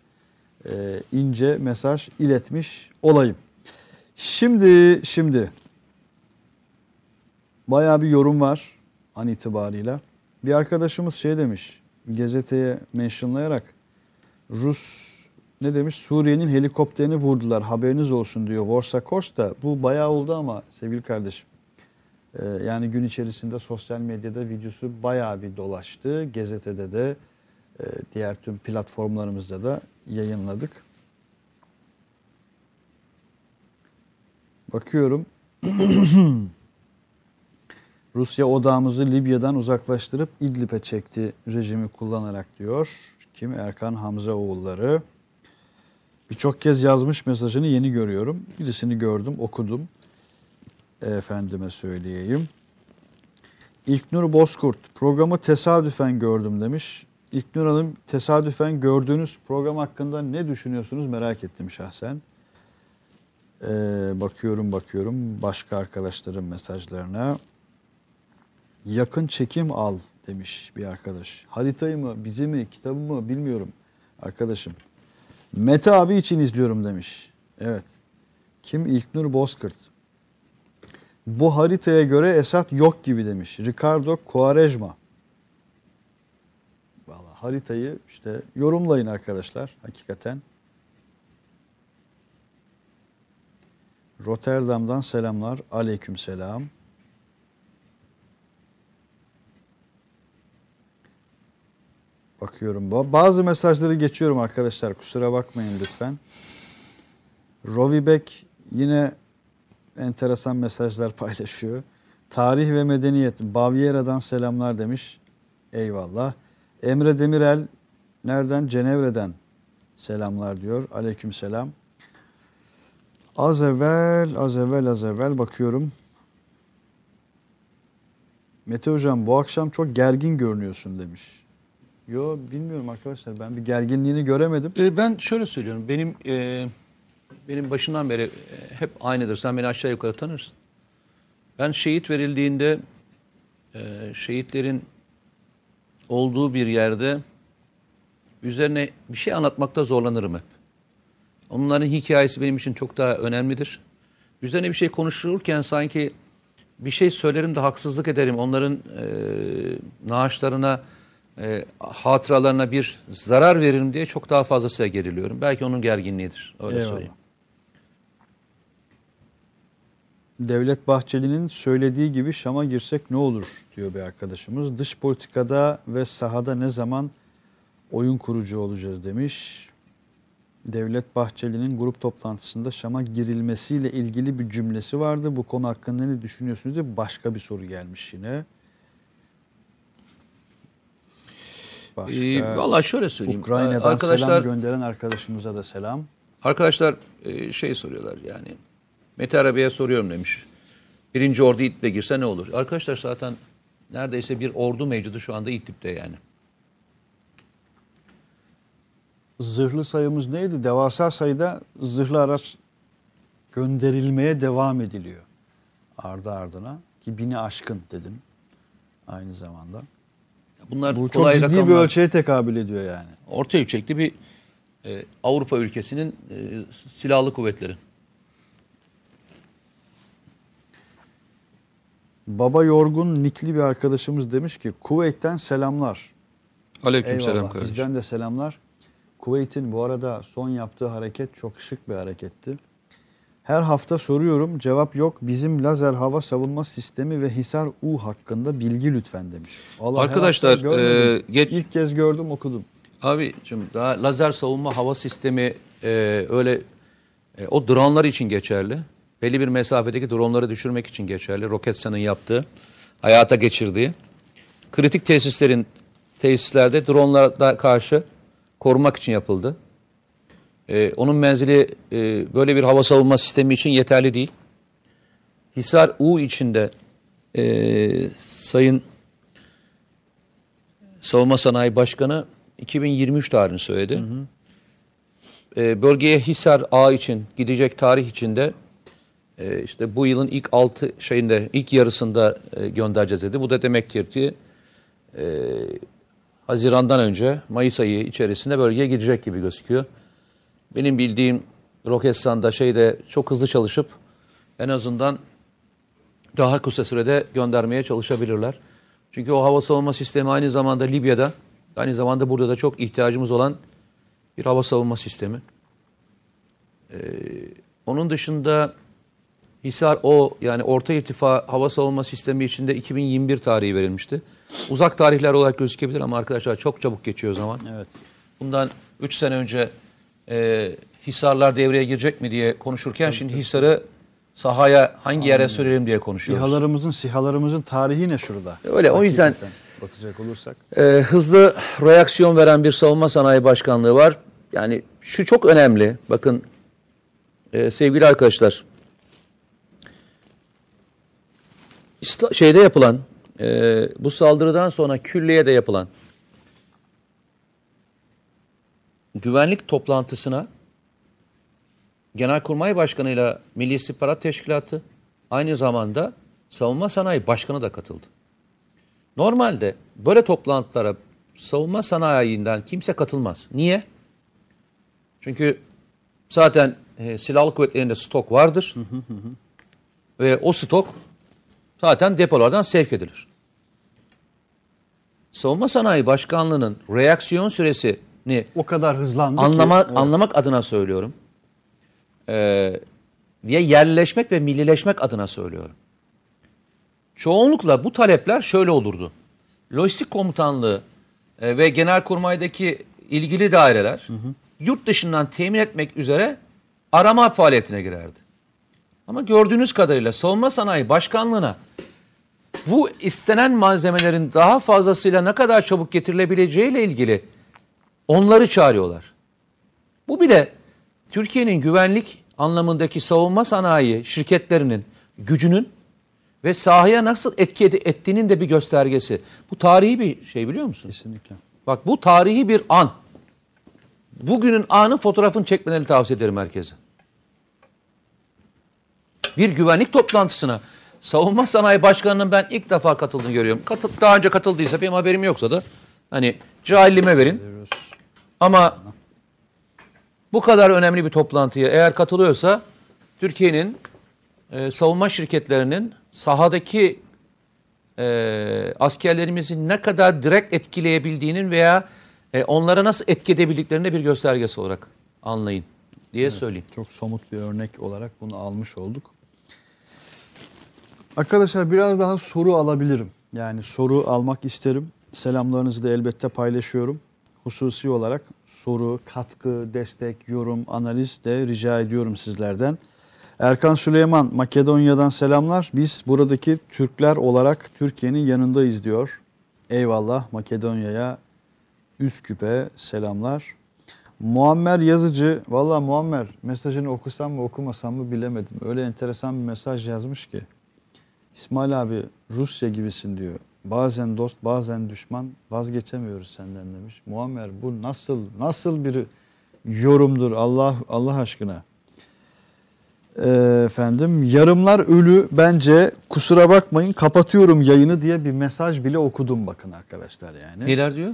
S1: e, ince mesaj iletmiş olayım. Şimdi şimdi bayağı bir yorum var an itibarıyla. Bir arkadaşımız şey demiş gazeteye mentionlayarak Rus ne demiş Suriye'nin helikopterini vurdular haberiniz olsun diyor Vorsakors da bu bayağı oldu ama sevgili kardeşim. Ee, yani gün içerisinde sosyal medyada videosu bayağı bir dolaştı. Gazetede de e, diğer tüm platformlarımızda da yayınladık. Bakıyorum. (clears throat) Rusya odağımızı Libya'dan uzaklaştırıp İdlib'e çekti rejimi kullanarak diyor. Kim? Erkan Hamza oğulları. Birçok kez yazmış mesajını yeni görüyorum. Birisini gördüm, okudum. Efendime söyleyeyim. İlknur Bozkurt programı tesadüfen gördüm demiş. İlknur Hanım tesadüfen gördüğünüz program hakkında ne düşünüyorsunuz merak ettim şahsen. Ee, bakıyorum bakıyorum başka arkadaşların mesajlarına. Yakın çekim al demiş bir arkadaş. Haritayı mı, bizi mi, kitabı mı bilmiyorum arkadaşım. Mete abi için izliyorum demiş. Evet. Kim? İlknur Bozkurt. Bu haritaya göre Esat yok gibi demiş. Ricardo Quaresma. Haritayı işte yorumlayın arkadaşlar hakikaten. Rotterdam'dan selamlar. Aleyküm selam. Bakıyorum. Ba- Bazı mesajları geçiyorum arkadaşlar. Kusura bakmayın lütfen. Rovibek yine enteresan mesajlar (laughs) paylaşıyor. Tarih ve medeniyet Baviera'dan selamlar demiş. Eyvallah. Emre Demirel nereden? Cenevre'den selamlar diyor. Aleyküm selam. Az evvel, az evvel, az evvel bakıyorum. Mete Hocam bu akşam çok gergin görünüyorsun demiş. Yo bilmiyorum arkadaşlar ben bir gerginliğini göremedim.
S2: E, ben şöyle söylüyorum. Benim e, benim başından beri e, hep aynıdır. Sen beni aşağı yukarı tanırsın. Ben şehit verildiğinde e, şehitlerin olduğu bir yerde üzerine bir şey anlatmakta zorlanırım hep. Onların hikayesi benim için çok daha önemlidir. Üzerine bir şey konuşulurken sanki bir şey söylerim de haksızlık ederim. Onların e, naaşlarına, e, hatıralarına bir zarar veririm diye çok daha fazlasıyla geriliyorum. Belki onun gerginliğidir. Öyle
S1: Eyvallah.
S2: söyleyeyim.
S1: Devlet Bahçeli'nin söylediği gibi Şam'a girsek ne olur diyor bir arkadaşımız. Dış politikada ve sahada ne zaman oyun kurucu olacağız demiş. Devlet Bahçeli'nin grup toplantısında Şam'a girilmesiyle ilgili bir cümlesi vardı. Bu konu hakkında ne düşünüyorsunuz diye başka bir soru gelmiş yine. Başka,
S2: Ee, Vallahi şöyle söyleyeyim.
S1: Ukrayna'dan
S2: arkadaşlar
S1: selam gönderen arkadaşımıza da selam.
S2: arkadaşlar e, şey soruyorlar yani. Mete Arabi'ye soruyorum demiş. Birinci ordu İdlib'e girse ne olur? Arkadaşlar zaten neredeyse bir ordu mevcudu şu anda İdlib'de yani.
S1: Zırhlı sayımız neydi? Devasa sayıda zırhlı araç gönderilmeye devam ediliyor. Ardı ardına. Ki bini aşkın dedim aynı zamanda.
S2: Bunlar
S1: Bu çok ciddi bir ölçüye tekabül ediyor yani.
S2: Orta ölçekli bir e, Avrupa ülkesinin e, silahlı kuvvetleri.
S1: Baba Yorgun Nikli bir arkadaşımız demiş ki Kuveyt'ten selamlar.
S2: Aleykümselam
S1: Eyvallah.
S2: kardeşim.
S1: Bizden de selamlar. Kuveyt'in bu arada son yaptığı hareket çok şık bir hareketti. Her hafta soruyorum cevap yok. Bizim lazer hava savunma sistemi ve Hisar U hakkında bilgi lütfen demiş. Vallahi her
S2: Arkadaşlar, e, geç-
S1: İlk kez gördüm okudum.
S2: Abicim daha lazer savunma hava sistemi e, öyle e, o dronlar için geçerli. Belli bir mesafedeki dronları düşürmek için geçerli. Roketsan'ın yaptığı, hayata geçirdiği. Kritik tesislerin tesislerde dronlara karşı korumak için yapıldı. E, onun menzili e, böyle bir hava savunma sistemi için yeterli değil. Hisar U içinde e, Sayın Savunma Sanayi Başkanı 2023 tarihini söyledi. Ee, bölgeye Hisar A için gidecek tarih içinde e, işte bu yılın ilk altı şeyinde ilk yarısında e, göndereceğiz dedi. Bu da demek ki e, Haziran'dan önce Mayıs ayı içerisinde bölgeye gidecek gibi gözüküyor. Benim bildiğim Roketsan'da şeyde çok hızlı çalışıp en azından daha kısa sürede göndermeye çalışabilirler. Çünkü o hava savunma sistemi aynı zamanda Libya'da, aynı zamanda burada da çok ihtiyacımız olan bir hava savunma sistemi. Ee, onun dışında Hisar O yani Orta İrtifa Hava Savunma Sistemi içinde 2021 tarihi verilmişti. Uzak tarihler olarak gözükebilir ama arkadaşlar çok çabuk geçiyor zaman.
S1: Evet.
S2: Bundan 3 sene önce e, Hisarlar devreye girecek mi diye konuşurken şimdi Hisar'ı sahaya hangi yere sürelim diye konuşuyoruz.
S1: İHA'larımızın, SİHA'larımızın tarihi ne şurada?
S2: Öyle, o yüzden-
S1: bakacak olursak.
S2: Ee, hızlı reaksiyon veren bir savunma sanayi başkanlığı var. Yani şu çok önemli. Bakın e, sevgili arkadaşlar. Şeyde yapılan e, bu saldırıdan sonra külliyede yapılan güvenlik toplantısına Genelkurmay Başkanı ile Milli İstihbarat Teşkilatı aynı zamanda Savunma Sanayi Başkanı da katıldı. Normalde böyle toplantılara savunma sanayinden kimse katılmaz. Niye? Çünkü zaten e, silahlı kuvvetlerinde stok vardır. Ve o stok zaten depolardan sevk edilir. Savunma Sanayi Başkanlığı'nın reaksiyon süresini
S1: O kadar hızlandı
S2: anlama,
S1: ki. Evet.
S2: anlamak adına söylüyorum. Ee, ve yerleşmek ve millileşmek adına söylüyorum. Çoğunlukla bu talepler şöyle olurdu. Lojistik komutanlığı e, ve genelkurmaydaki ilgili daireler yurt dışından temin etmek üzere arama faaliyetine girerdi. Ama gördüğünüz kadarıyla savunma sanayi başkanlığına bu istenen malzemelerin daha fazlasıyla ne kadar çabuk getirilebileceğiyle ilgili onları çağırıyorlar. Bu bile Türkiye'nin güvenlik anlamındaki savunma sanayi şirketlerinin gücünün ve sahaya nasıl etki ettiğinin de bir göstergesi. Bu tarihi bir şey biliyor musun?
S1: Kesinlikle.
S2: Bak bu tarihi bir an. Bugünün anın fotoğrafını çekmelerini tavsiye ederim herkese. Bir güvenlik toplantısına Savunma Sanayi Başkanı'nın ben ilk defa katıldığını görüyorum. Katıl, daha önce katıldıysa benim haberim yoksa da hani cahilliğime verin. Ama bu kadar önemli bir toplantıya eğer katılıyorsa Türkiye'nin e, savunma şirketlerinin sahadaki e, askerlerimizi ne kadar direkt etkileyebildiğinin veya e, onlara nasıl etki edebildiklerinin de bir göstergesi olarak anlayın diye söyleyeyim.
S1: Çok somut bir örnek olarak bunu almış olduk. Arkadaşlar biraz daha soru alabilirim. Yani soru almak isterim. Selamlarınızı da elbette paylaşıyorum. Hususi olarak soru, katkı, destek, yorum, analiz de rica ediyorum sizlerden. Erkan Süleyman Makedonya'dan selamlar. Biz buradaki Türkler olarak Türkiye'nin yanındayız diyor. Eyvallah Makedonya'ya Üsküp'e selamlar. Muammer Yazıcı, valla Muammer mesajını okusam mı okumasam mı bilemedim. Öyle enteresan bir mesaj yazmış ki. İsmail abi Rusya gibisin diyor. Bazen dost bazen düşman vazgeçemiyoruz senden demiş. Muammer bu nasıl nasıl bir yorumdur Allah Allah aşkına. Ee, efendim yarımlar ölü bence kusura bakmayın kapatıyorum yayını diye bir mesaj bile okudum bakın arkadaşlar yani.
S2: Neler diyor?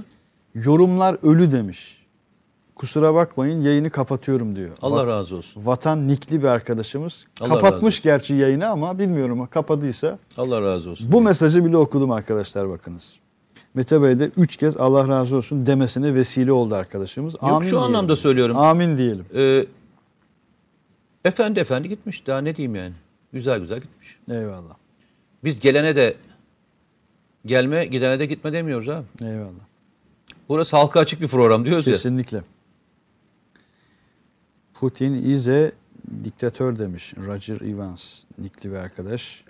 S1: Yorumlar ölü demiş. Kusura bakmayın yayını kapatıyorum diyor.
S2: Allah razı olsun.
S1: Vatan nikli bir arkadaşımız.
S2: Allah
S1: Kapatmış gerçi yayını ama bilmiyorum kapadıysa.
S2: Allah razı olsun.
S1: Bu mesajı bile okudum arkadaşlar bakınız. Mete Bey de üç kez Allah razı olsun demesine vesile oldu arkadaşımız.
S2: Yok şu
S1: diyelim.
S2: anlamda söylüyorum.
S1: Amin diyelim.
S2: Ee, efendi efendi gitmiş. Daha ne diyeyim yani. Güzel güzel gitmiş.
S1: Eyvallah.
S2: Biz gelene de gelme, gidene de gitme demiyoruz abi.
S1: Eyvallah.
S2: Burası halka açık bir program diyoruz ya.
S1: Kesinlikle. Putin ize diktatör demiş Roger Evans, nikli bir arkadaş.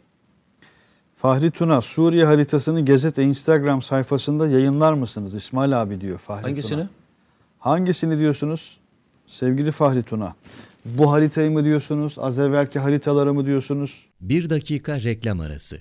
S1: Fahri Tuna, Suriye haritasını Gazete Instagram sayfasında yayınlar mısınız? İsmail abi diyor Fahri
S2: Hangisini?
S1: Tuna. Hangisini diyorsunuz? Sevgili Fahri Tuna. Bu haritayı mı diyorsunuz? Az evvelki haritaları mı diyorsunuz?
S3: Bir dakika reklam arası.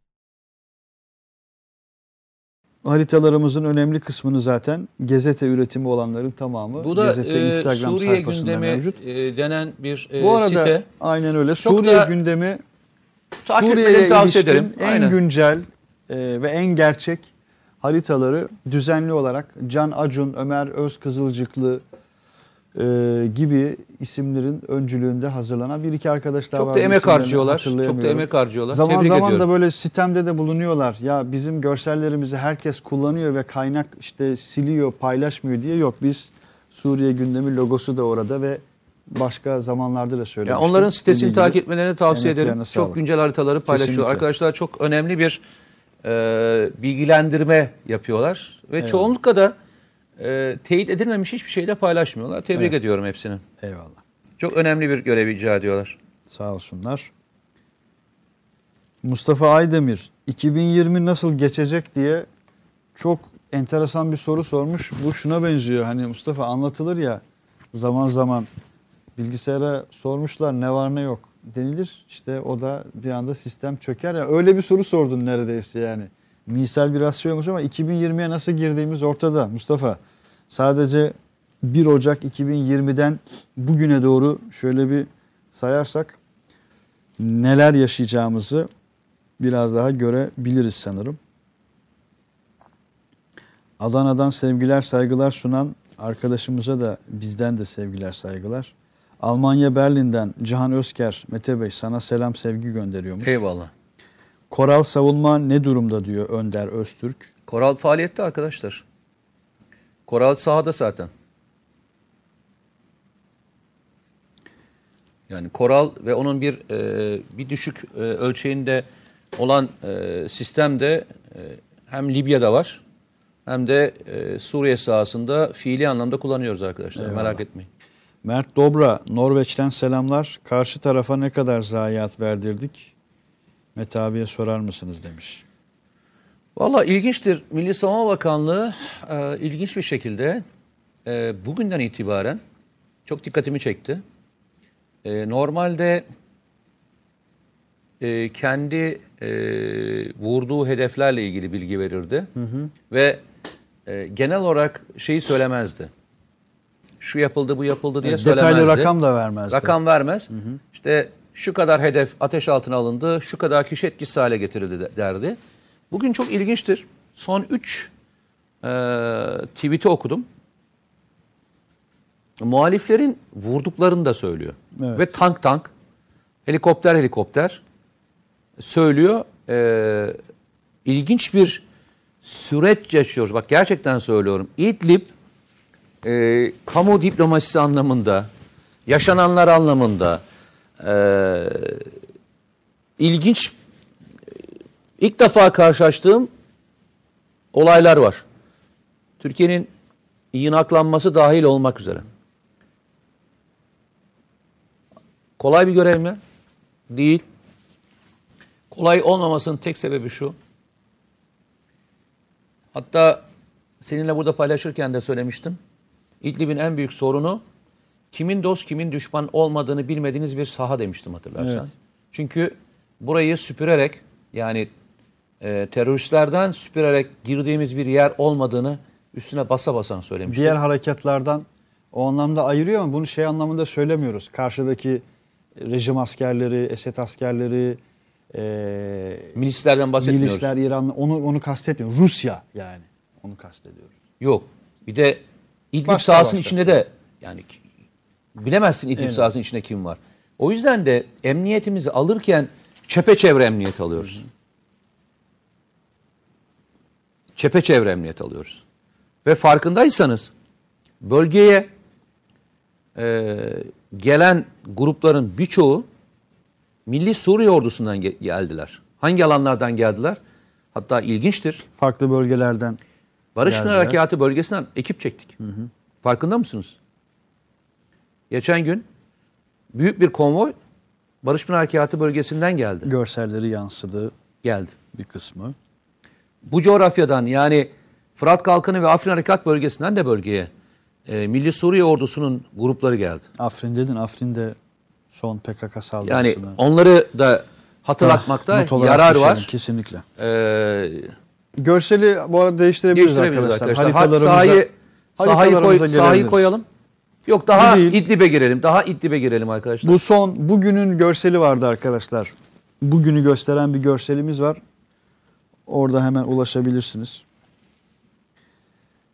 S1: Haritalarımızın önemli kısmını zaten gazete üretimi olanların tamamı
S2: Bu da
S1: gazete
S2: e,
S1: Instagram
S2: Suriye
S1: sayfasında
S2: gündemi
S1: mevcut.
S2: e, denen bir e,
S1: Bu arada
S2: site.
S1: aynen öyle.
S2: Çok
S1: Suriye gündemi Suriye'ye
S2: tavsiye ederim.
S1: en
S2: Aynen.
S1: güncel e, ve en gerçek haritaları düzenli olarak Can Acun, Ömer Özkızılcıklı e, gibi isimlerin öncülüğünde hazırlanan bir iki arkadaş daha
S2: Çok
S1: var.
S2: da emek harcıyorlar. Çok da emek harcıyorlar.
S1: Zaman
S2: Tebrik
S1: zaman
S2: ediyorum.
S1: da böyle sistemde de bulunuyorlar. Ya bizim görsellerimizi herkes kullanıyor ve kaynak işte siliyor, paylaşmıyor diye yok. Biz Suriye gündemi logosu da orada ve başka zamanlarda da söylemiştim.
S2: onların sitesini takip etmelerini tavsiye ederim.
S1: emeklerine
S2: Çok
S1: sağlık.
S2: güncel haritaları paylaşıyor.
S1: Kesinlikle.
S2: Arkadaşlar çok önemli bir e, bilgilendirme yapıyorlar ve çoğunlukla da e, teyit edilmemiş hiçbir şeyle paylaşmıyorlar. Tebrik
S1: Evet.
S2: ediyorum hepsini.
S1: Eyvallah.
S2: Çok önemli bir görev icra ediyorlar.
S1: Sağ olsunlar. Mustafa Aydemir 2020 nasıl geçecek diye çok enteresan bir soru sormuş. Bu şuna benziyor. Hani Mustafa anlatılır ya zaman zaman bilgisayara sormuşlar ne var ne yok denilir. İşte o da bir anda sistem çöker ya. Öyle bir soru sordun neredeyse yani. Misal biraz şey olmuş ama 2020'ye nasıl girdiğimiz ortada Mustafa. Sadece 1 Ocak 2020'den bugüne doğru şöyle bir sayarsak neler yaşayacağımızı biraz daha görebiliriz sanırım. Adana'dan sevgiler saygılar sunan arkadaşımıza da bizden de sevgiler saygılar. Almanya Berlin'den Cihan Özker, Mete Bey sana selam sevgi gönderiyormuş.
S2: Eyvallah.
S1: Koral savunma ne durumda diyor Önder Öztürk.
S2: Koral faaliyette arkadaşlar. Koral sahada zaten. Yani koral ve onun bir e, bir düşük e, ölçeğinde olan e, sistemde e, hem Libya'da var hem de e, Suriye sahasında fiili anlamda kullanıyoruz arkadaşlar. Merak etmeyin.
S1: Mert Dobra Norveç'ten selamlar. Karşı tarafa ne kadar zayiat verdirdik? Mete abiye sorar mısınız demiş.
S2: Valla ilginçtir. Milli Savunma Bakanlığı e, ilginç bir şekilde e, bugünden itibaren çok dikkatimi çekti. E, normalde e, kendi e, vurduğu hedeflerle ilgili bilgi verirdi ve e, genel olarak şeyi söylemezdi. Şu yapıldı, bu yapıldı diye
S1: Evet,
S2: söylemezdi.
S1: detaylı rakam da vermezdi.
S2: Rakam vermez. İşte şu kadar hedef ateş altına alındı, şu kadar kişi etkisiz hale getirildi de- derdi. Bugün çok ilginçtir. Son 3 tweet'i okudum. Muhaliflerin vurduklarını da söylüyor.
S1: Evet.
S2: Ve tank tank, helikopter helikopter söylüyor. Ee, ilginç bir süreç yaşıyoruz. Bak gerçekten söylüyorum. İdlib e, kamu diplomasisi anlamında, yaşananlar anlamında e, ilginç ilk defa karşılaştığım olaylar var. Türkiye'nin yığınaklanması dahil olmak üzere. Kolay bir görev mi? Değil. Kolay olmamasının tek sebebi şu. Hatta seninle burada paylaşırken de söylemiştim. İdlib'in en büyük sorunu kimin dost kimin düşman olmadığını bilmediğiniz bir saha demiştim hatırlarsan.
S1: Evet.
S2: Çünkü burayı süpürerek yani e, teröristlerden süpürerek girdiğimiz bir yer olmadığını üstüne basa basan söylemiştim.
S1: Diğer harekatlardan o anlamda ayırıyor ama bunu şey anlamında söylemiyoruz. Karşıdaki rejim askerleri, Esed askerleri, e,
S2: Milislerden bahsetmiyoruz.
S1: milisler İran onu onu kastetmiyor. Rusya yani onu kastediyoruz.
S2: Yok. Bir de İdlib
S1: Başka
S2: sahasının
S1: başka.
S2: içinde de yani bilemezsin İdlib
S1: Evet.
S2: sahasının içinde kim var. O yüzden de emniyetimizi alırken çepeçevre emniyet alıyoruz. Çepeçevre emniyet alıyoruz. Ve farkındaysanız bölgeye e, gelen grupların birçoğu Milli Suriye ordusundan ge- geldiler. Hangi alanlardan geldiler? Hatta ilginçtir.
S1: Farklı bölgelerden
S2: Barış Pınar. Harekatı bölgesinden ekip çektik. Farkında mısınız? Geçen gün büyük bir konvoy Barış Pınar Harekatı bölgesinden geldi.
S1: görselleri yansıdığı
S2: Geldi.
S1: bir kısmı.
S2: Bu coğrafyadan yani Fırat Kalkanı ve Afrin Harekat bölgesinden de bölgeye e, Milli Suriye ordusunun grupları geldi.
S1: Afrin dedin. Afrin'de son PKK saldırısını.
S2: Yani onları da hatırlatmakta
S1: Ah,
S2: yarar
S1: düşelim,
S2: var.
S1: Kesinlikle.
S2: Ee,
S1: Görseli bu arada değiştirebiliriz,
S2: değiştirebiliriz
S1: arkadaşlar.
S2: arkadaşlar. Sahayı, sahayı, koy, sahayı koyalım. Yok daha
S1: değil.
S2: İdlib'e girelim. Daha İdlib'e girelim arkadaşlar.
S1: Bu son bugünün görseli vardı arkadaşlar. Bugünü gösteren bir görselimiz var. Orada hemen ulaşabilirsiniz.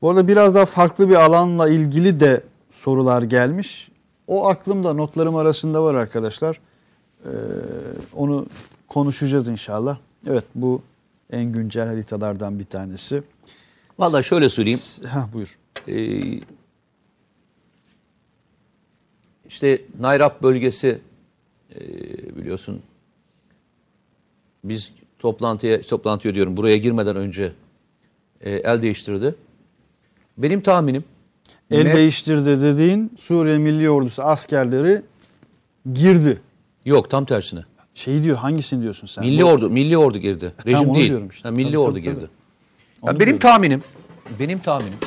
S1: Bu arada biraz daha farklı bir alanla ilgili de sorular gelmiş. O aklımda notlarım arasında var arkadaşlar. Ee, onu konuşacağız inşallah. Evet bu en güncel haritalardan bir tanesi.
S2: Vallahi şöyle söyleyeyim.
S1: Ha buyur.
S2: Ee, işte Nayrap bölgesi e, biliyorsun biz toplantıya toplantıya diyorum buraya girmeden önce e, el değiştirdi. Benim tahminim
S1: El
S2: Me-
S1: değiştirdi dediğin Suriye Milli Ordusu askerleri girdi.
S2: yok tam tersine.
S1: Şey diyor hangisini diyorsun sen?
S2: Milli
S1: Bu-
S2: ordu, milli ordu girdi. Rejim
S1: onu
S2: değil.
S1: işte.
S2: Ha, milli
S1: Tabii,
S2: ordu
S1: tabii,
S2: girdi.
S1: tabii.
S2: Ya benim
S1: diyorum.
S2: tahminim, benim tahminim.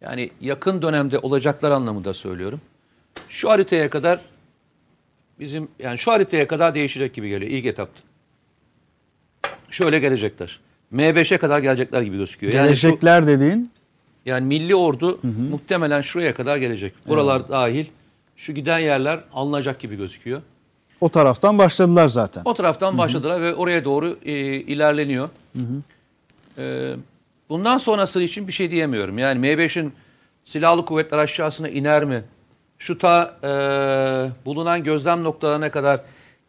S2: Yani yakın dönemde olacaklar anlamında söylüyorum. Şu haritaya kadar bizim yani şu haritaya kadar değişecek gibi geliyor ilk etapta. Şöyle gelecekler. M5'e kadar gelecekler gibi gözüküyor. Yani şu-
S1: Gelecekler dediğin
S2: yani milli ordu muhtemelen şuraya kadar gelecek. Buralar dahil şu giden yerler alınacak gibi gözüküyor.
S1: o taraftan başladılar zaten.
S2: O taraftan başladılar ve oraya doğru e, ilerleniyor. E, bundan sonrası için bir şey diyemiyorum. Yani M5'in silahlı kuvvetler aşağısına iner mi? Şu ta e, bulunan gözlem noktalarına kadar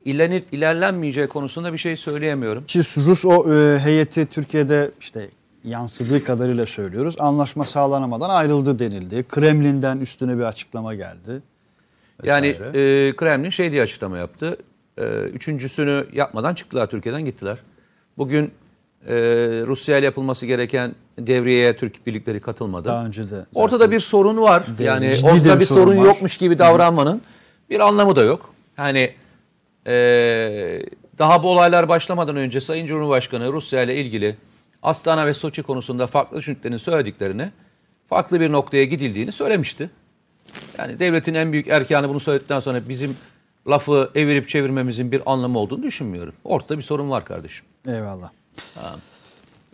S2: ilerlenip ilerlenmeyeceği konusunda bir şey söyleyemiyorum.
S1: Ki Rus o e, heyeti Türkiye'de işte yansıdığı kadarıyla söylüyoruz. Anlaşma sağlanamadan ayrıldı denildi. Kremlin'den üstüne bir açıklama geldi.
S2: Yani
S1: Vesaire.
S2: e, Kremlin şey diye açıklama yaptı. E, üçüncüsünü yapmadan çıktılar Türkiye'den gittiler. Bugün e, Rusya ile yapılması gereken devriyeye Türk birlikleri katılmadı.
S1: Daha önce de
S2: Ortada bir sorun var. Yani
S1: ciddi de
S2: ortada
S1: bir
S2: bir
S1: sorun
S2: sorun
S1: var.
S2: yokmuş gibi davranmanın bir anlamı da yok. Hani e, daha bu olaylar başlamadan önce Sayın Cumhurbaşkanı Rusya ile ilgili Astana ve Soçi konusunda farklı düşündüklerini söylediklerini, farklı bir noktaya gidildiğini söylemişti. Yani devletin en büyük erkanı bunu söyledikten sonra bizim lafı evirip çevirmemizin bir anlamı olduğunu düşünmüyorum. Ortada bir sorun var kardeşim.
S1: Eyvallah.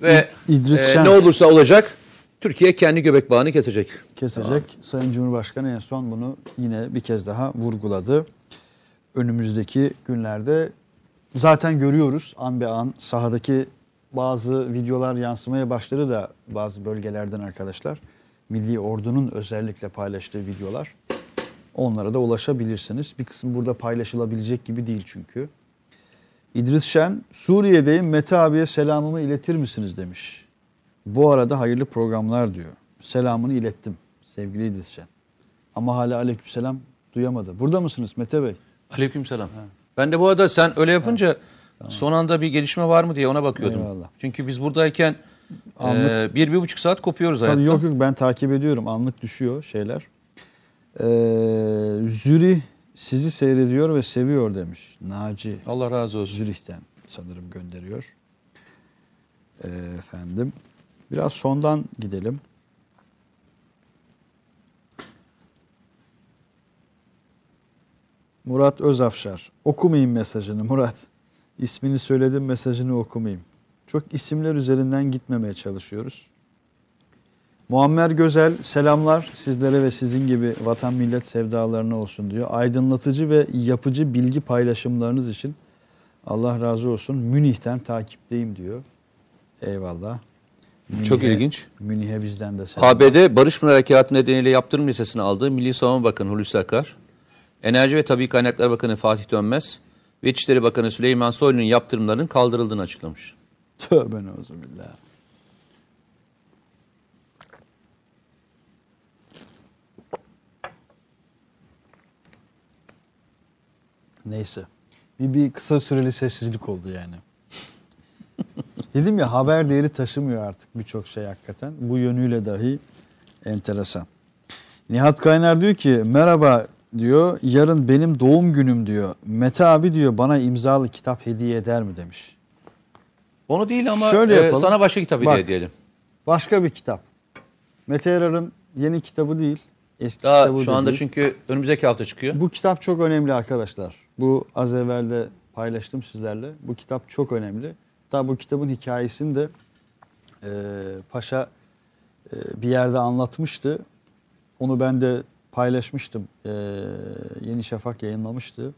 S2: Ve
S1: İdris
S2: e,
S1: Şen-
S2: ne olursa olacak Türkiye kendi göbek bağını kesecek.
S1: kesecek. Sayın Cumhurbaşkanı en son bunu yine bir kez daha vurguladı. Önümüzdeki günlerde zaten görüyoruz an be an sahadaki bazı videolar yansımaya başladı da bazı bölgelerden arkadaşlar. Milli Ordu'nun özellikle paylaştığı videolar. Onlara da ulaşabilirsiniz. Bir kısım burada paylaşılabilecek gibi değil çünkü. İdris Şen, Suriye'deyim Mete abiye selamımı iletir misiniz demiş. Bu arada hayırlı programlar diyor. Selamını ilettim sevgili İdris Şen. Ama hala aleykümselam duyamadı. Burada mısınız Mete Bey?
S2: Aleykümselam. Ben de bu arada sen öyle yapınca son anda bir gelişme var mı diye ona bakıyordum.
S1: Eyvallah.
S2: Çünkü biz buradayken
S1: Anlık-
S2: e, bir, bir buçuk saat kopuyoruz
S1: Tabii
S2: hayatta.
S1: yok yok ben takip ediyorum. Anlık düşüyor şeyler. Ee, Zürih sizi seyrediyor ve seviyor demiş. Naci
S2: Allah razı olsun.
S1: Zürih'ten sanırım gönderiyor. Ee, efendim. Biraz sondan gidelim. Murat Özafşar. Okumayayım mesajını Murat. İsmini söyledim mesajını okumayayım. Çok isimler üzerinden gitmemeye çalışıyoruz. Muammer Gözel selamlar sizlere ve sizin gibi vatan millet sevdalarına olsun diyor. Aydınlatıcı ve yapıcı bilgi paylaşımlarınız için Allah razı olsun. Münih'ten takipteyim diyor. Eyvallah.
S2: Çok
S1: Münih'e-
S2: ilginç.
S1: Münih'e bizden de selam.
S2: ABD Barış Harekatı nedeniyle yaptırım listesine aldığı Milli Savunma Bakanı Hulusi Akar, Enerji ve Tabii Kaynaklar Bakanı Fatih Dönmez ve İçişleri Bakanı Süleyman Soylu'nun yaptırımlarının kaldırıldığını açıklamış.
S1: Tövbe neuzubillah. Neyse. Bir, bir kısa süreli sessizlik oldu yani. (laughs) Dedim ya haber değeri taşımıyor artık birçok şey hakikaten. Bu yönüyle dahi enteresan. Nihat Kaynar diyor ki merhaba diyor yarın benim doğum günüm diyor. Mete abi diyor bana imzalı kitap hediye eder mi demiş.
S2: Onu değil ama
S1: Şöyle
S2: e,
S1: yapalım.
S2: sana başka kitap hediye
S1: Bak.
S2: edelim.
S1: Başka bir kitap. Mete Yarar'ın yeni kitabı değil. Eski
S2: Daha
S1: kitabı
S2: şu
S1: da
S2: anda
S1: değil.
S2: çünkü önümüzdeki hafta çıkıyor.
S1: Bu kitap çok önemli arkadaşlar. Bu az evvel de paylaştım sizlerle. Bu kitap çok önemli. Hatta bu kitabın hikayesini de e, Paşa e, bir yerde anlatmıştı. Onu ben de paylaşmıştım. E, Yeni Şafak yayınlamıştı.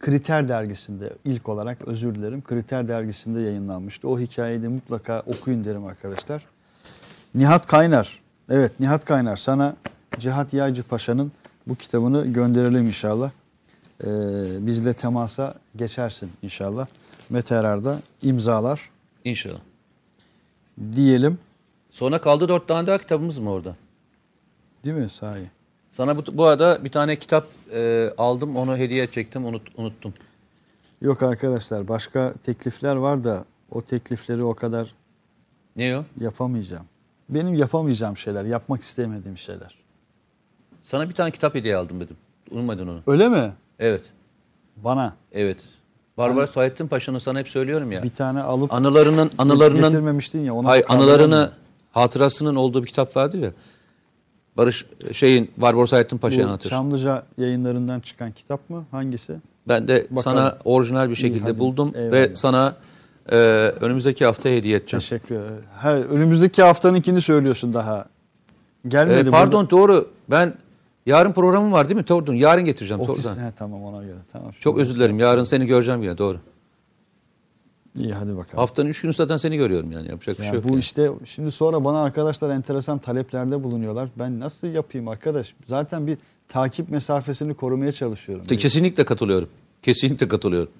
S1: Kriter dergisinde ilk olarak özür dilerim. Kriter dergisinde yayınlanmıştı. O hikayeyi de mutlaka okuyun derim arkadaşlar. Nihat Kaynar. Evet Nihat Kaynar sana Cihat Yaycı Paşa'nın bu kitabını gönderelim inşallah. Ee, bizle temasa geçersin inşallah. Mete Erer da imzalar
S2: İnşallah.
S1: diyelim.
S2: Sonra kaldı dört tane daha kitabımız mı orada?
S1: Değil mi sahi?
S2: Sana bu, bu arada bir tane kitap e, aldım onu hediye edecektim unut, unuttum.
S1: Yok arkadaşlar başka teklifler var da o teklifleri o kadar
S2: Ne o?
S1: yapamayacağım. Benim yapamayacağım şeyler, yapmak istemediğim şeyler.
S2: Sana bir tane kitap hediye aldım dedim. Unutmadın onu.
S1: Öyle mi?
S2: Evet.
S1: Bana
S2: Evet. Barbaros Saadettin Paşa'nın sana hep söylüyorum ya.
S1: bir tane alıp
S2: Anılarının anılarının
S1: getirmemiştin ya. Onu
S2: Hayır, anılarını hatırasının olduğu bir kitap vardır ya. Barış şeyin Barbaros Saadettin Paşa'yı
S1: Bu
S2: anlatır.
S1: Çamlıca yayınlarından çıkan kitap mı? Hangisi?
S2: Ben de
S1: Bakalım.
S2: sana orijinal bir şekilde
S1: hadi.
S2: buldum
S1: Eyvallah.
S2: ve sana e, önümüzdeki hafta hediye edeceğim.
S1: Teşekkür ederim. Ha, önümüzdeki haftanınkini söylüyorsun daha. Gelmedi.
S2: E, pardon doğru. Ben yarın programım var değil mi? Pardon yarın getireceğim.
S1: Burada. Ofis, he, tamam ona göre. Tamam.
S2: Çok özür dilerim. Yarın seni göreceğim yine doğru.
S1: İyi hadi bakalım.
S2: Haftanın üç günü zaten seni görüyorum yani yapacak bir şey yok.
S1: bu
S2: yani.
S1: işte şimdi sonra bana arkadaşlar enteresan taleplerde bulunuyorlar. Ben nasıl yapayım arkadaş? Zaten bir takip mesafesini korumaya çalışıyorum.
S2: Te- Kesinlikle katılıyorum. Kesinlikle katılıyorum.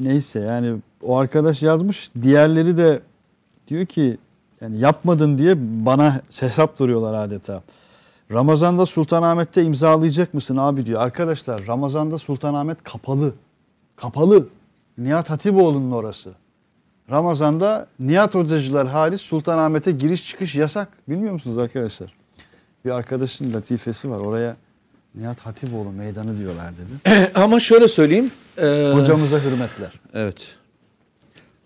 S1: Neyse yani o arkadaş yazmış. Diğerleri de diyor ki yani yapmadın diye bana hesap duruyorlar adeta. Ramazan'da Sultanahmet'te imzalayacak mısın abi diyor. Arkadaşlar Ramazan'da Sultanahmet kapalı. Kapalı. Nihat Hatipoğlu'nun orası. Ramazan'da Nihat Hocacılar hariç Sultanahmet'e giriş çıkış yasak. Bilmiyor musunuz arkadaşlar? Bir arkadaşın latifesi var. Oraya Nihat Hatipoğlu meydanı diyorlar dedi. (clears throat)
S2: Ama şöyle söyleyeyim. e,
S1: Hocamıza hürmetler.
S2: Evet.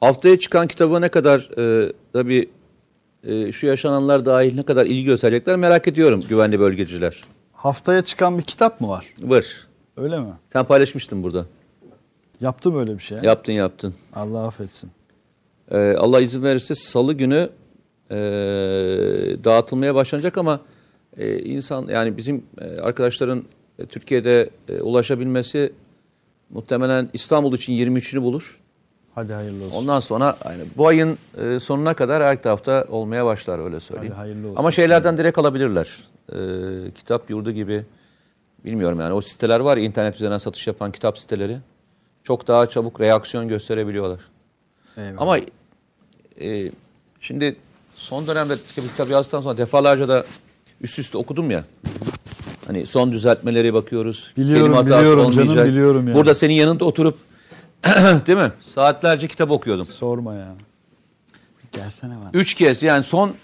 S2: Haftaya çıkan kitaba ne kadar e, tabii e, şu yaşananlar dahil ne kadar ilgi gösterecekler merak ediyorum güvenli bölgeciler.
S1: Haftaya çıkan bir kitap mı var?
S2: Var.
S1: Öyle mi?
S2: Sen paylaşmıştın burada.
S1: Yaptı böyle bir şey.
S2: Yaptın yaptın.
S1: Allah affetsin.
S2: Ee, Allah izin verirse salı günü e, dağıtılmaya başlanacak ama e, insan yani bizim e, arkadaşların e, Türkiye'de e, ulaşabilmesi muhtemelen İstanbul için 23'ünü bulur.
S1: Hadi hayırlı olsun.
S2: Ondan sonra yani bu ayın e, sonuna kadar her tarafta olmaya başlar öyle söyleyeyim.
S1: Hadi hayırlı olsun.
S2: Ama şeylerden direkt alabilirler. E, kitap yurdu gibi bilmiyorum yani o siteler var ya internet üzerinden satış yapan kitap siteleri. Çok daha çabuk reaksiyon gösterebiliyorlar.
S1: Eyvallah.
S2: Ama e, şimdi son dönemde kitap yazdıktan sonra defalarca da üst üste okudum ya. Hani son düzeltmeleri bakıyoruz.
S1: Biliyorum,
S2: kelime hatası
S1: biliyorum canım,
S2: olmayacak.
S1: biliyorum yani.
S2: Burada senin yanında oturup (clears throat) değil mi? Saatlerce kitap okuyordum.
S1: Sorma ya. Gelsene bana.
S2: Üç kez yani son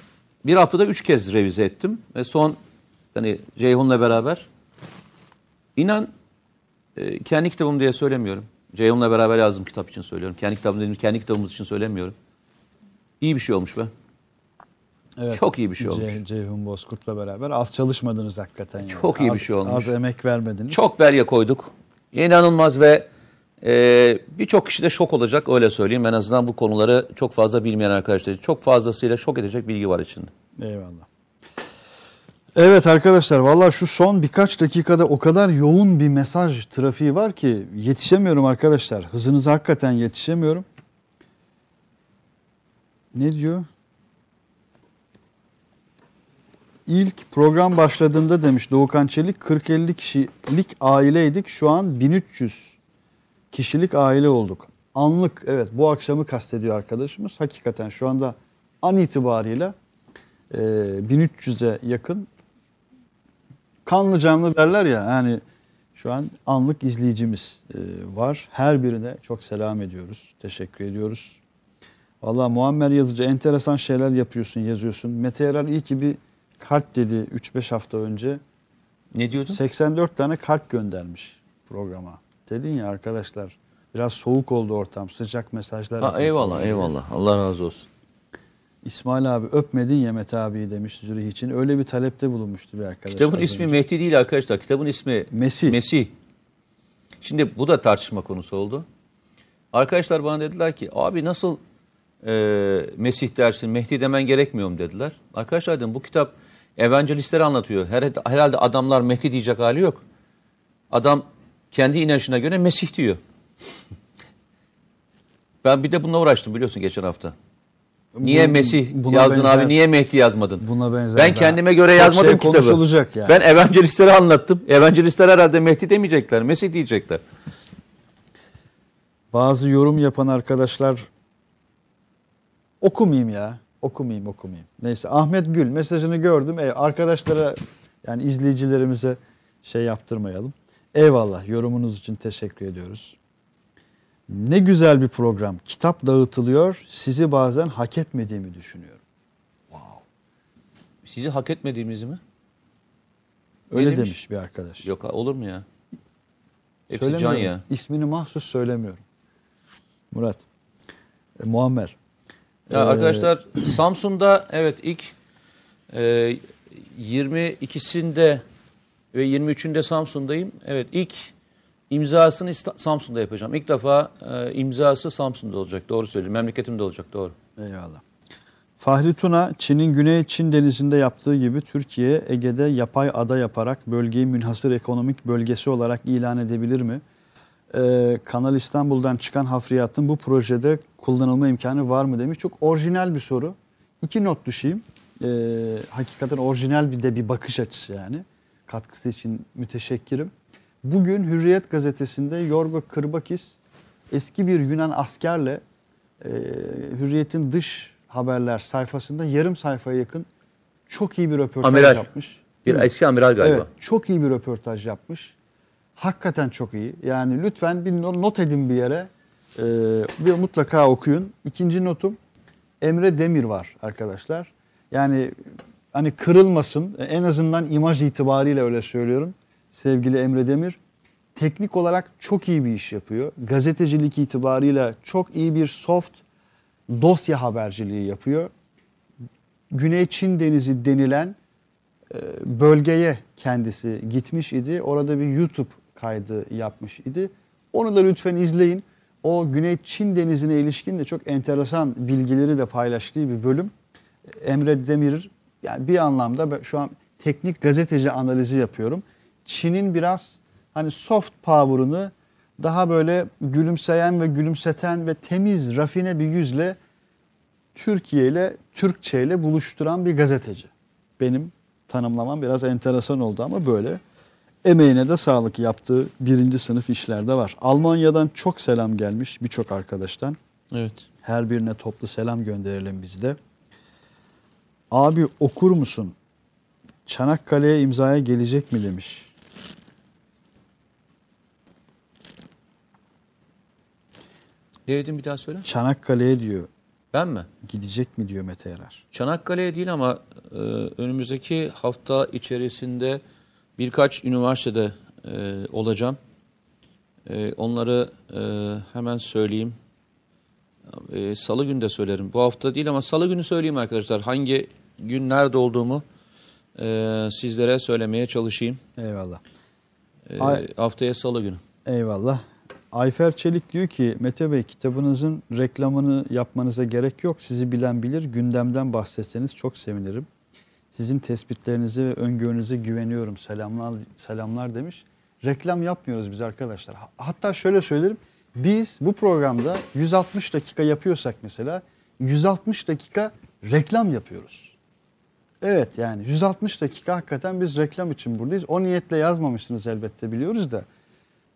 S2: bir haftada üç kez revize ettim. Ve son hani Ceyhun'la beraber inan e, kendi kitabım diye söylemiyorum. Ceyhun'la beraber yazdım kitap için söylüyorum. Kendi kitabım dedim kendi kitabımız için söylemiyorum. İyi bir şey olmuş be.
S1: Evet.
S2: Çok iyi bir şey olmuş.
S1: Ce- Ceyhun Bozkurt'la beraber az çalışmadınız hakikaten. yani.
S2: Çok iyi bir şey olmuş.
S1: Az emek vermediniz.
S2: Çok belge koyduk. İnanılmaz ve e, birçok kişi de şok olacak öyle söyleyeyim. En azından bu konuları çok fazla bilmeyen arkadaşlar için. Çok fazlasıyla şok edecek bilgi var içinde.
S1: Eyvallah. Evet arkadaşlar valla şu son birkaç dakikada o kadar yoğun bir mesaj trafiği var ki yetişemiyorum arkadaşlar. Hızınıza hakikaten yetişemiyorum. Ne diyor? İlk program başladığında demiş Doğukan Çelik 40-50 kişilik aileydik. Şu an 1300 kişilik aile olduk. Anlık evet bu akşamı kastediyor arkadaşımız. Hakikaten şu anda an itibariyle e, 1300'e yakın kanlı canlı derler ya yani şu an anlık izleyicimiz e, var. Her birine çok selam ediyoruz. Teşekkür ediyoruz. Valla Muammer Yazıcı enteresan şeyler yapıyorsun, yazıyorsun. Mete Erer iyi ki bir kalp dedi 3-5 hafta önce.
S2: Ne diyordun?
S1: 84 tane kalp göndermiş programa. Dedin ya arkadaşlar biraz soğuk oldu ortam. Sıcak mesajlar.
S2: Ha, eyvallah eyvallah. Allah razı olsun.
S1: İsmail abi öpmedin ya Mete abi demiş Zürih için. Öyle bir talepte bulunmuştu bir arkadaş.
S2: Kitabın ismi
S1: önce.
S2: Mehdi değil arkadaşlar. Kitabın ismi
S1: Mesih.
S2: Mesih. Şimdi bu da tartışma konusu oldu. Arkadaşlar bana dediler ki abi nasıl e, Mesih dersin Mehdi demen gerekmiyor mu dediler. Arkadaşlar dedim bu kitap evangelistleri anlatıyor. Her, herhalde adamlar Mehdi diyecek hali yok. Adam kendi inanışına göre Mesih diyor. (laughs) ben bir de bununla uğraştım biliyorsun geçen hafta. Niye
S1: Bu-
S2: Mesih
S1: buna
S2: yazdın
S1: benzer-
S2: abi niye Mehdi yazmadın?
S1: Buna benzer
S2: Ben kendime göre yazmadım
S1: şey
S2: kitabı.
S1: konuşulacak yani.
S2: Ben evangelistlere anlattım. Evangelistler herhalde Mehdi demeyecekler. Mesih diyecekler.
S1: Bazı yorum yapan arkadaşlar okumayayım ya. Okumayayım okumayayım. Neyse Ahmet Gül mesajını gördüm. E, arkadaşlara yani izleyicilerimize şey yaptırmayalım. Eyvallah yorumunuz için teşekkür ediyoruz. Ne güzel bir program. Kitap dağıtılıyor. Sizi bazen hak etmediğimi düşünüyorum.
S2: Sizi hak etmediğimizi mi?
S1: Öyle
S2: Ne demiş?
S1: demiş bir arkadaş.
S2: Yok olur mu ya? Hepsi can ya.
S1: İsmini mahsus söylemiyorum. Murat. E, Muammer.
S2: Ya
S1: Ee,
S2: arkadaşlar Samsun'da evet ilk e, 22'sinde ve 23'ünde Samsun'dayım. Evet ilk imzasını Samsun'da yapacağım. İlk defa e, imzası Samsun'da olacak. Doğru söylüyorum. Memleketimde olacak. Doğru.
S1: Eyvallah. Fahri Tuna, Çin'in Güney Çin denizinde yaptığı gibi Türkiye, Ege'de yapay ada yaparak bölgeyi münhasır ekonomik bölgesi olarak ilan edebilir mi? Ee, Kanal İstanbul'dan çıkan hafriyatın bu projede kullanılma imkanı var mı demiş. Çok orijinal bir soru. İki not düşeyim. Ee, hakikaten orijinal bir de bir bakış açısı yani. Katkısı için müteşekkirim. Bugün Hürriyet gazetesinde Yorgo Kırbakis eski bir Yunan askerle e, Hürriyet'in dış haberler sayfasında yarım sayfaya yakın çok iyi bir röportaj
S2: Amiral.
S1: yapmış.
S2: Bir eski amiral galiba.
S1: Evet, çok iyi bir röportaj yapmış. Hakikaten çok iyi. Yani lütfen bir no- not edin bir yere. Ee, bir mutlaka okuyun. İkinci notum Emre Demir var arkadaşlar. Yani hani kırılmasın. En azından imaj itibariyle öyle söylüyorum. Sevgili Emre Demir teknik olarak çok iyi bir iş yapıyor. Gazetecilik itibarıyla çok iyi bir soft dosya haberciliği yapıyor. Güney Çin Denizi denilen e, bölgeye kendisi gitmiş idi. Orada bir YouTube kaydı yapmış idi. Onu da lütfen izleyin. O Güney Çin Denizi'ne ilişkin de çok enteresan bilgileri de paylaştığı bir bölüm. Emre Demir yani bir anlamda şu an teknik gazeteci analizi yapıyorum. Çin'in biraz hani soft power'ını daha böyle gülümseyen ve gülümseten ve temiz, rafine bir yüzle Türkiye ile Türkçe ile buluşturan bir gazeteci. Benim tanımlamam biraz enteresan oldu ama böyle. Emeğine de sağlık yaptığı birinci sınıf işlerde var. Almanya'dan çok selam gelmiş birçok arkadaştan.
S2: Evet.
S1: Her birine toplu selam gönderelim biz de. Abi okur musun? Çanakkale'ye imzaya gelecek mi demiş.
S2: Ne dedin bir daha söyle.
S1: Çanakkale'ye diyor.
S2: Ben mi?
S1: Gidecek mi diyor Mete Yarar.
S2: Çanakkale'ye değil ama e, önümüzdeki hafta içerisinde birkaç üniversitede e, olacağım. E, onları e, hemen söyleyeyim. E, Salı günü de söylerim. Bu hafta değil ama Salı günü söyleyeyim arkadaşlar. Hangi gün nerede olduğumu e, sizlere söylemeye çalışayım.
S1: Eyvallah.
S2: E,
S1: Ay-
S2: haftaya Salı günü.
S1: Eyvallah. Ayfer Çelik diyor ki Mete Bey kitabınızın reklamını yapmanıza gerek yok. Sizi bilen bilir. Gündemden bahsetseniz çok sevinirim. Sizin tespitlerinize ve öngörünüze güveniyorum. Selamlar selamlar demiş. Reklam yapmıyoruz biz arkadaşlar. Ha- Hatta şöyle söylerim. Biz bu programda 160 dakika yapıyorsak mesela 160 dakika reklam yapıyoruz. Evet yani 160 dakika hakikaten biz reklam için buradayız. O niyetle yazmamışsınız elbette biliyoruz da.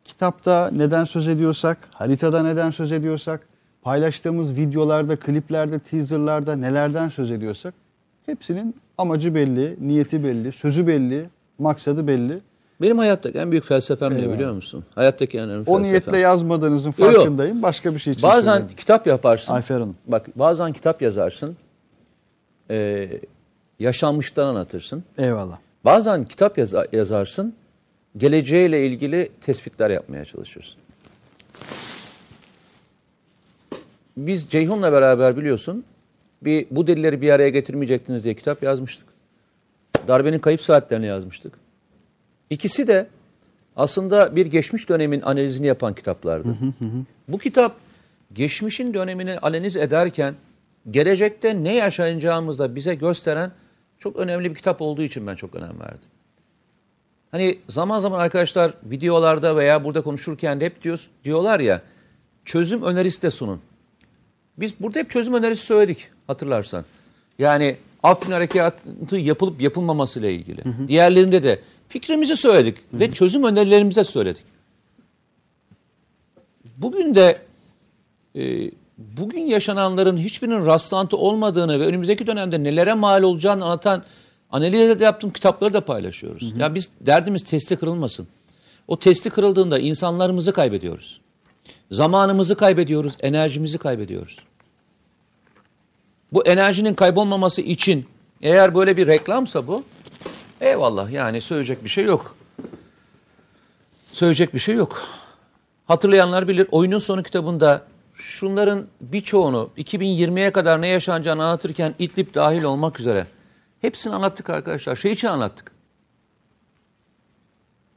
S1: Kitapta neden söz ediyorsak, haritada neden söz ediyorsak, paylaştığımız videolarda, kliplerde, teaserlarda nelerden söz ediyorsak hepsinin amacı belli, niyeti belli, sözü belli, maksadı belli.
S2: Benim hayattaki en büyük felsefem ne
S1: Eyvallah.
S2: biliyor musun? Hayattaki en önemli
S1: O
S2: felsefem.
S1: niyetle yazmadığınızın
S2: Yok, yok.
S1: farkındayım. Başka bir şey için
S2: Bazen
S1: söyledim.
S2: kitap yaparsın.
S1: Ayfer Hanım.
S2: Bak bazen kitap yazarsın. E, yaşanmıştan anlatırsın.
S1: Eyvallah.
S2: Bazen kitap yaza- yazarsın. Geleceğiyle ilgili tespitler yapmaya çalışırsın. Biz Ceyhun'la beraber biliyorsun bir bu delilleri bir araya getirmeyecektiniz diye kitap yazmıştık. Darbenin kayıp saatlerini yazmıştık. İkisi de aslında bir geçmiş dönemin analizini yapan kitaplardı. Bu kitap geçmişin dönemini analiz ederken gelecekte ne yaşayacağımızı da bize gösteren çok önemli bir kitap olduğu için ben çok önem verdim. Hani zaman zaman arkadaşlar videolarda veya burada konuşurken de hep diyor, diyorlar ya çözüm önerisi de sunun. Biz burada hep çözüm önerisi söyledik hatırlarsan. Yani Afrin Harekatı yapılıp yapılmaması ile ilgili. Diğerlerinde de fikrimizi söyledik ve çözüm önerilerimizi de söyledik. Bugün de e, bugün yaşananların hiçbirinin rastlantı olmadığını ve önümüzdeki dönemde nelere mal olacağını anlatan analiz yaptığım kitapları da paylaşıyoruz. Ya biz derdimiz testi kırılmasın. O testi kırıldığında insanlarımızı kaybediyoruz. Zamanımızı kaybediyoruz, enerjimizi kaybediyoruz. Bu enerjinin kaybolmaması için eğer böyle bir reklamsa bu eyvallah yani söyleyecek bir şey yok. Söyleyecek bir şey yok. Hatırlayanlar bilir oyunun sonu kitabında şunların birçoğunu 2020'ye kadar ne yaşanacağını anlatırken İdlib dahil olmak üzere hepsini anlattık arkadaşlar. Şey için anlattık.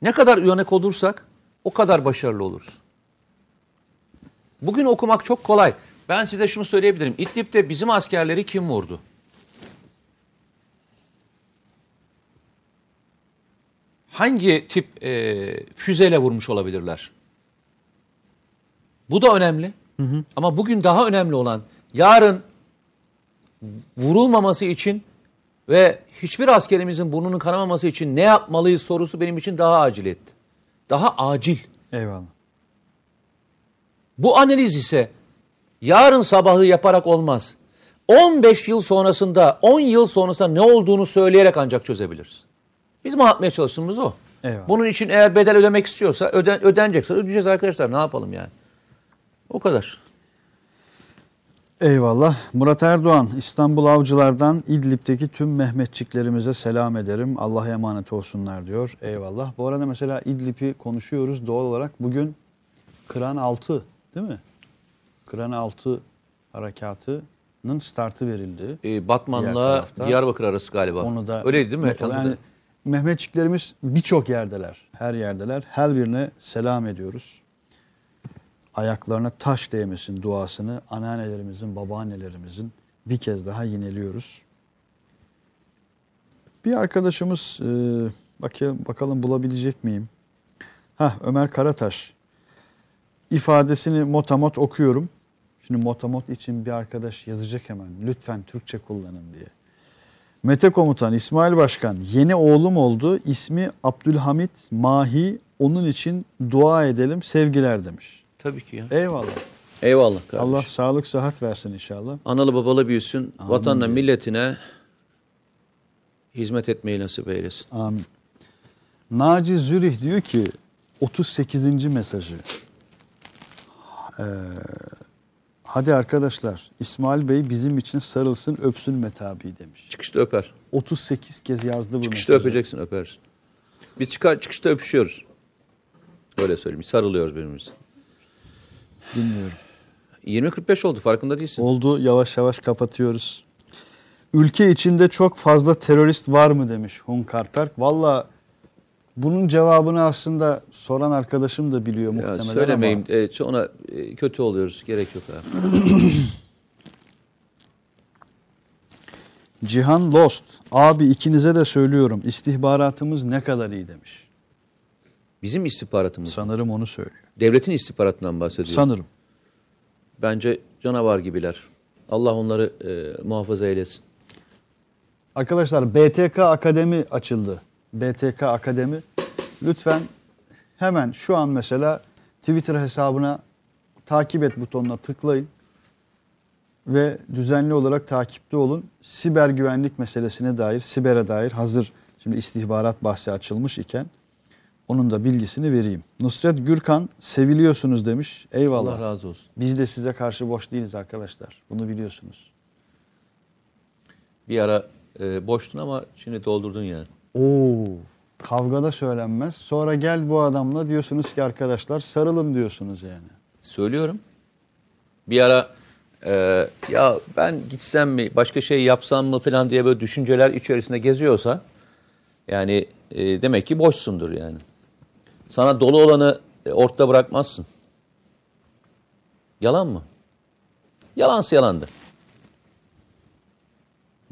S2: Ne kadar uyanık olursak o kadar başarılı oluruz. Bugün okumak çok kolay. Ben size şunu söyleyebilirim. İdlib'de bizim askerleri kim vurdu? Hangi tip e, füzeyle vurmuş olabilirler? Bu da önemli. Ama bugün daha önemli olan yarın vurulmaması için ve hiçbir askerimizin burnunun kanamaması için ne yapmalıyız sorusu benim için daha acil etti. Daha acil.
S1: Eyvallah.
S2: Bu analiz ise yarın sabahı yaparak olmaz. 15 yıl sonrasında, 10 yıl sonrasında ne olduğunu söyleyerek ancak çözebiliriz. Bizim anlatmaya çalıştığımız o.
S1: Eyvallah.
S2: Bunun için eğer bedel ödemek istiyorsa, öden, ödenecekse ödeyeceğiz arkadaşlar. Ne yapalım yani? O kadar.
S1: Eyvallah. Murat Erdoğan, İstanbul Avcılar'dan İdlib'deki tüm Mehmetçiklerimize selam ederim. Allah'a emanet olsunlar diyor. Eyvallah. Bu arada mesela İdlib'i konuşuyoruz doğal olarak. Bugün Kıran 6 değil mi? Kıran 6 harekatının startı verildi.
S2: Ee, Batman'la Diyarbakır arası galiba.
S1: Onu da
S2: Öyleydi değil mi?
S1: Yani. Mehmetçiklerimiz birçok yerdeler. Her yerdeler. Her birine selam ediyoruz. Ayaklarına taş değmesin duasını anneannelerimizin, babaannelerimizin bir kez daha yineliyoruz. Bir arkadaşımız e, bakalım bulabilecek miyim? Hah Ömer Karataş ifadesini motamot okuyorum. Şimdi motamot için bir arkadaş yazacak hemen. Lütfen Türkçe kullanın diye. Mete Komutan, İsmail Başkan, yeni oğlum oldu. İsmi Abdülhamit Mahi. Onun için dua edelim. Sevgiler demiş.
S2: Tabii ki ya.
S1: Eyvallah.
S2: Eyvallah kardeşim.
S1: Allah sağlık sıhhat versin inşallah.
S2: Analı babalı büyüsün. Vatanına, milletine hizmet etmeyi nasip eylesin.
S1: Amin. Naci Zürih diyor ki 38. mesajı. Ee, hadi arkadaşlar İsmail Bey bizim için sarılsın öpsün Mete abi demiş.
S2: Çıkışta öper.
S1: 38 kez yazdı bu
S2: Çıkışta
S1: mesajı.
S2: öpeceksin, öpersin. Biz çıkar çıkışta öpüşüyoruz. Öyle söyleyeyim. Sarılıyoruz birbirimize.
S1: Bilmiyorum.
S2: 20.45 oldu farkında değilsin.
S1: Oldu yavaş yavaş kapatıyoruz. Ülke içinde çok fazla terörist var mı demiş Hunkar Perk. Valla bunun cevabını aslında soran arkadaşım da biliyor
S2: Ya
S1: muhtemelen
S2: söylemeyeyim.
S1: ama.
S2: E, ona e, kötü oluyoruz. Gerek yok abi. (clears throat)
S1: Cihan Lost. Abi ikinize de söylüyorum istihbaratımız ne kadar iyi demiş.
S2: Bizim istihbaratımız.
S1: Sanırım onu söylüyor.
S2: Devletin istihbaratından bahsediyor.
S1: Sanırım.
S2: Bence canavar gibiler. Allah onları e, muhafaza eylesin.
S1: Arkadaşlar BTK Akademi açıldı. BTK Akademi. Lütfen hemen şu an mesela Twitter hesabına takip et butonuna tıklayın. Ve düzenli olarak takipte olun. Siber güvenlik meselesine dair, sibere dair hazır şimdi istihbarat bahsi açılmış iken onun da bilgisini vereyim. Nusret Gürkan seviliyorsunuz demiş. Eyvallah.
S2: Allah razı olsun.
S1: Biz de size karşı boş değiliz arkadaşlar. Bunu biliyorsunuz.
S2: Bir ara e, boştun ama şimdi doldurdun yani.
S1: Oo, kavgada söylenmez. Sonra gel bu adamla diyorsunuz ki arkadaşlar sarılın diyorsunuz yani.
S2: Söylüyorum. Bir ara e, ya ben gitsem mi başka şey yapsam mı falan diye böyle düşünceler içerisinde geziyorsa yani e, demek ki boşsundur yani. Sana dolu olanı e, ortada bırakmazsın. Yalan mı? Yalansı yalandı.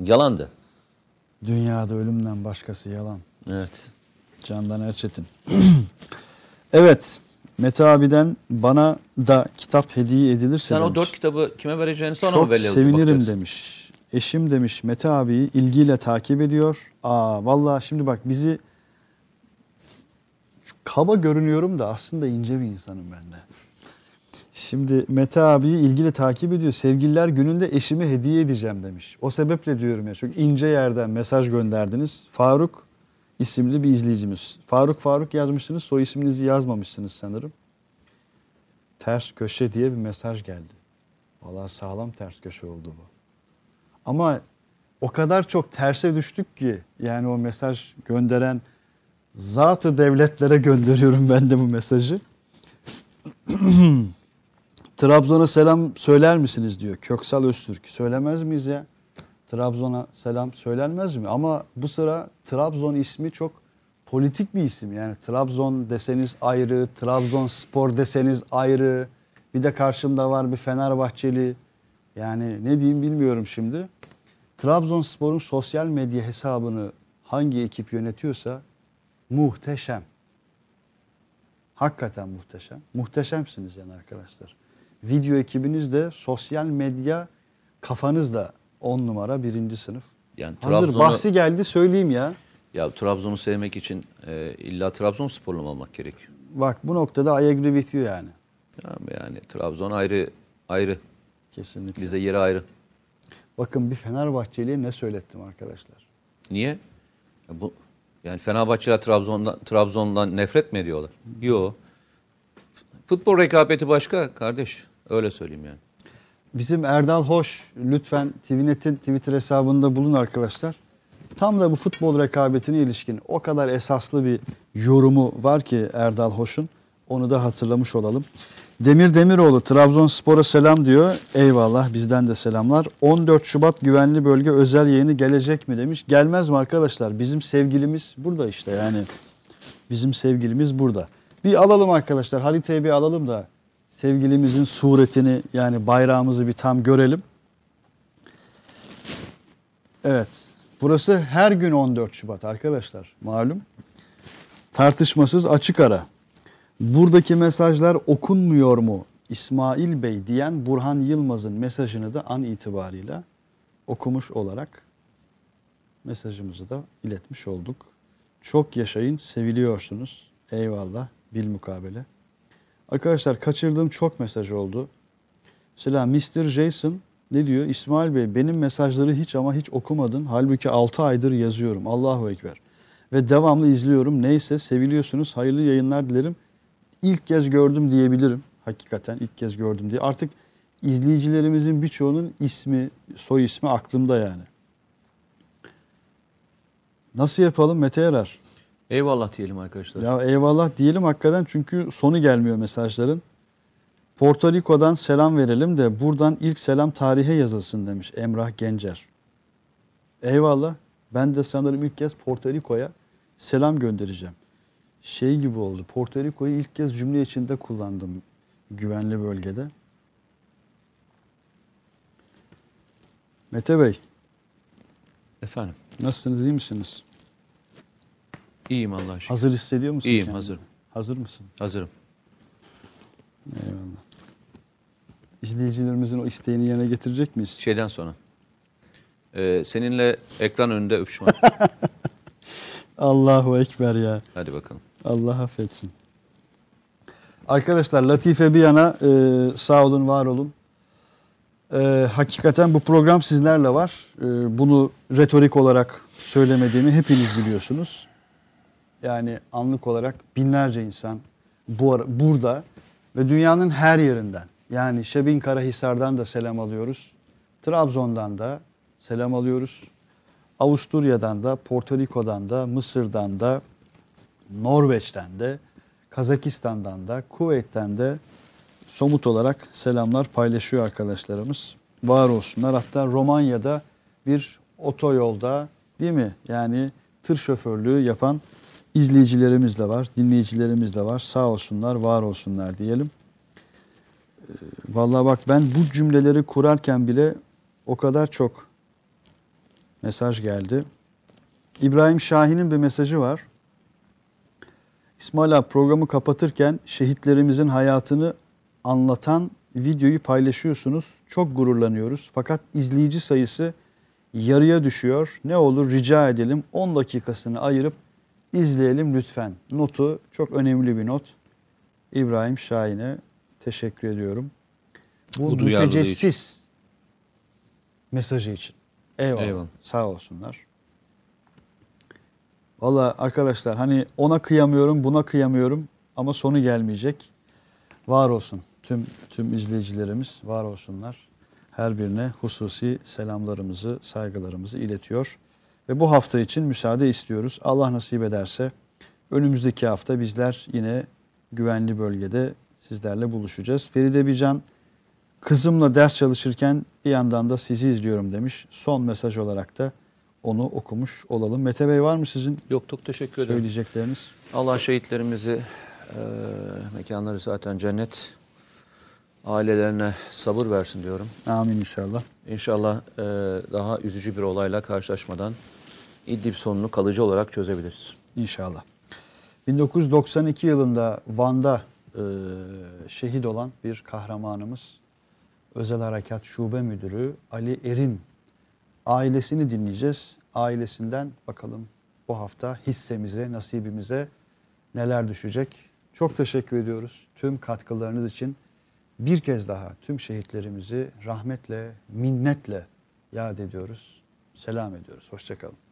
S2: Yalandı.
S1: Dünyada ölümden başkası yalan.
S2: Evet.
S1: Candan Erçetin. (clears throat) evet. Mete abiden bana da kitap hediye edilirse
S2: Sen o
S1: demiş.
S2: dört kitabı kime vereceğini sana mı
S1: Çok
S2: belli oldu?
S1: sevinirim demiş. Eşim demiş Mete abiyi ilgiyle takip ediyor. Aa vallahi şimdi bak bizi kaba görünüyorum da aslında ince bir insanım ben de. Şimdi Mete abiyi ilgili takip ediyor. Sevgililer gününde eşime hediye edeceğim demiş. O sebeple diyorum ya çok ince yerden mesaj gönderdiniz. Faruk isimli bir izleyicimiz. Faruk Faruk yazmışsınız. Soy isminizi yazmamışsınız sanırım. Ters köşe diye bir mesaj geldi. Vallahi sağlam ters köşe oldu bu. Ama o kadar çok terse düştük ki yani o mesaj gönderen zatı devletlere gönderiyorum ben de bu mesajı. (clears throat) Trabzon'a selam söyler misiniz diyor Köksal Öztürk. Söylemez miyiz ya? Trabzon'a selam söylenmez mi? Ama bu sıra Trabzon ismi çok politik bir isim. Yani Trabzon deseniz ayrı, Trabzonspor deseniz ayrı. Bir de karşımda var bir Fenerbahçeli. Yani ne diyeyim bilmiyorum şimdi. Trabzonspor'un sosyal medya hesabını hangi ekip yönetiyorsa muhteşem. Hakikaten muhteşem. Muhteşemsiniz yani arkadaşlar. Video ekibiniz de sosyal medya kafanız da 10 numara birinci sınıf.
S2: Yani
S1: Hazır bahsi geldi söyleyeyim ya.
S2: Ya Trabzon'u sevmek için e, illa Trabzonsporlu mu olmak gerekiyor?
S1: Bak bu noktada I agree with you yani.
S2: Yani, yani Trabzon ayrı ayrı.
S1: Kesinlikle.
S2: Bize yeri ayrı.
S1: Bakın bir Fenerbahçeli'ye ne söylettim arkadaşlar.
S2: Niye? Ya bu yani Fenerbahçeler Trabzon'dan Trabzon'dan nefret mi ediyorlar? Yok. Futbol rekabeti başka kardeş. Öyle söyleyeyim yani.
S1: Bizim Erdal Hoş lütfen TVNet'in Twitter hesabında bulun arkadaşlar. Tam da bu futbol rekabetine ilişkin o kadar esaslı bir yorumu var ki Erdal Hoş'un. Onu da hatırlamış olalım. Demir Demiroğlu Trabzonspor'a selam diyor. Eyvallah bizden de selamlar. 14 Şubat güvenli bölge özel yayını gelecek mi demiş. Gelmez mi arkadaşlar? Bizim sevgilimiz burada işte yani. Bizim sevgilimiz burada. Bir alalım arkadaşlar. Halite'yi bir alalım da sevgilimizin suretini yani bayrağımızı bir tam görelim. Evet. Burası her gün 14 Şubat arkadaşlar. Malum. Tartışmasız açık ara. Buradaki mesajlar okunmuyor mu İsmail Bey diyen Burhan Yılmaz'ın mesajını da an itibarıyla okumuş olarak mesajımızı da iletmiş olduk. Çok yaşayın, seviliyorsunuz. Eyvallah, bil mukabele. Arkadaşlar kaçırdığım çok mesaj oldu. Mesela Mr. Jason ne diyor? İsmail Bey benim mesajları hiç ama hiç okumadın. Halbuki 6 aydır yazıyorum. Allahu Ekber. Ve devamlı izliyorum. Neyse seviliyorsunuz. Hayırlı yayınlar dilerim. İlk kez gördüm diyebilirim. Hakikaten ilk kez gördüm diye. Artık izleyicilerimizin birçoğunun ismi, soy ismi aklımda yani. Nasıl yapalım Mete Erer?
S2: Eyvallah diyelim arkadaşlar.
S1: Ya eyvallah diyelim hakikaten çünkü sonu gelmiyor mesajların. Porto Rico'dan selam verelim de buradan ilk selam tarihe yazılsın demiş Emrah Gencer. Eyvallah. Ben de sanırım ilk kez Porto Rico'ya selam göndereceğim. Şey gibi oldu. Porto Rico'yu ilk kez cümle içinde kullandım güvenli bölgede. Mete Bey,
S2: Efendim.
S1: nasılsınız? iyi misiniz?
S2: İyiyim Allah'a şükür.
S1: Hazır hissediyor musun?
S2: İyiyim,
S1: kendini?
S2: hazırım.
S1: Hazır mısın?
S2: Hazırım.
S1: Eyvallah. İzleyicilerimizin o isteğini yerine getirecek miyiz?
S2: Şeyden sonra. Ee, seninle ekran önünde öpüşme. (laughs)
S1: Allahu Ekber ya.
S2: Hadi bakalım.
S1: Allah affetsin. Arkadaşlar Latife bir yana e, sağ olun var olun. E, hakikaten bu program sizlerle var. E, bunu retorik olarak söylemediğimi hepiniz biliyorsunuz. Yani anlık olarak binlerce insan bu ara, burada ve dünyanın her yerinden. Yani Şebin Karahisar'dan da selam alıyoruz. Trabzon'dan da selam alıyoruz. Avusturya'dan da, Porto Rico'dan da, Mısır'dan da, Norveç'ten de, Kazakistan'dan da, Kuveyt'ten de somut olarak selamlar paylaşıyor arkadaşlarımız. Var olsunlar. Hatta Romanya'da bir otoyolda değil mi? Yani tır şoförlüğü yapan izleyicilerimiz de var, dinleyicilerimiz de var. Sağ olsunlar, var olsunlar diyelim. Ee, Vallahi bak ben bu cümleleri kurarken bile o kadar çok mesaj geldi. İbrahim Şahin'in bir mesajı var. İsmail abi programı kapatırken şehitlerimizin hayatını anlatan videoyu paylaşıyorsunuz. Çok gururlanıyoruz. Fakat izleyici sayısı yarıya düşüyor. Ne olur rica edelim 10 dakikasını ayırıp izleyelim lütfen. Notu çok önemli bir not. İbrahim Şahin'e teşekkür ediyorum. Bu,
S2: Bu
S1: mütecessis mesajı için. Eyvallah.
S2: Eyvallah.
S1: Sağ olsunlar. Valla arkadaşlar hani ona kıyamıyorum buna kıyamıyorum ama sonu gelmeyecek. Var olsun tüm tüm izleyicilerimiz var olsunlar. Her birine hususi selamlarımızı, saygılarımızı iletiyor. Ve bu hafta için müsaade istiyoruz. Allah nasip ederse önümüzdeki hafta bizler yine güvenli bölgede sizlerle buluşacağız. Feride Bican kızımla ders çalışırken bir yandan da sizi izliyorum demiş. Son mesaj olarak da onu okumuş olalım. Mete Bey var mı sizin
S2: Yok çok teşekkür ederim.
S1: söyleyecekleriniz?
S2: Allah şehitlerimizi e, mekanları zaten cennet ailelerine sabır versin diyorum.
S1: Amin inşallah.
S2: İnşallah e, daha üzücü bir olayla karşılaşmadan İdlib sonunu kalıcı olarak çözebiliriz.
S1: İnşallah. 1992 yılında Van'da e, şehit olan bir kahramanımız. Özel Harekat Şube Müdürü Ali Erin ailesini dinleyeceğiz. Ailesinden bakalım bu hafta hissemize, nasibimize neler düşecek. Çok teşekkür ediyoruz tüm katkılarınız için. Bir kez daha tüm şehitlerimizi rahmetle, minnetle yad ediyoruz. Selam ediyoruz. Hoşçakalın.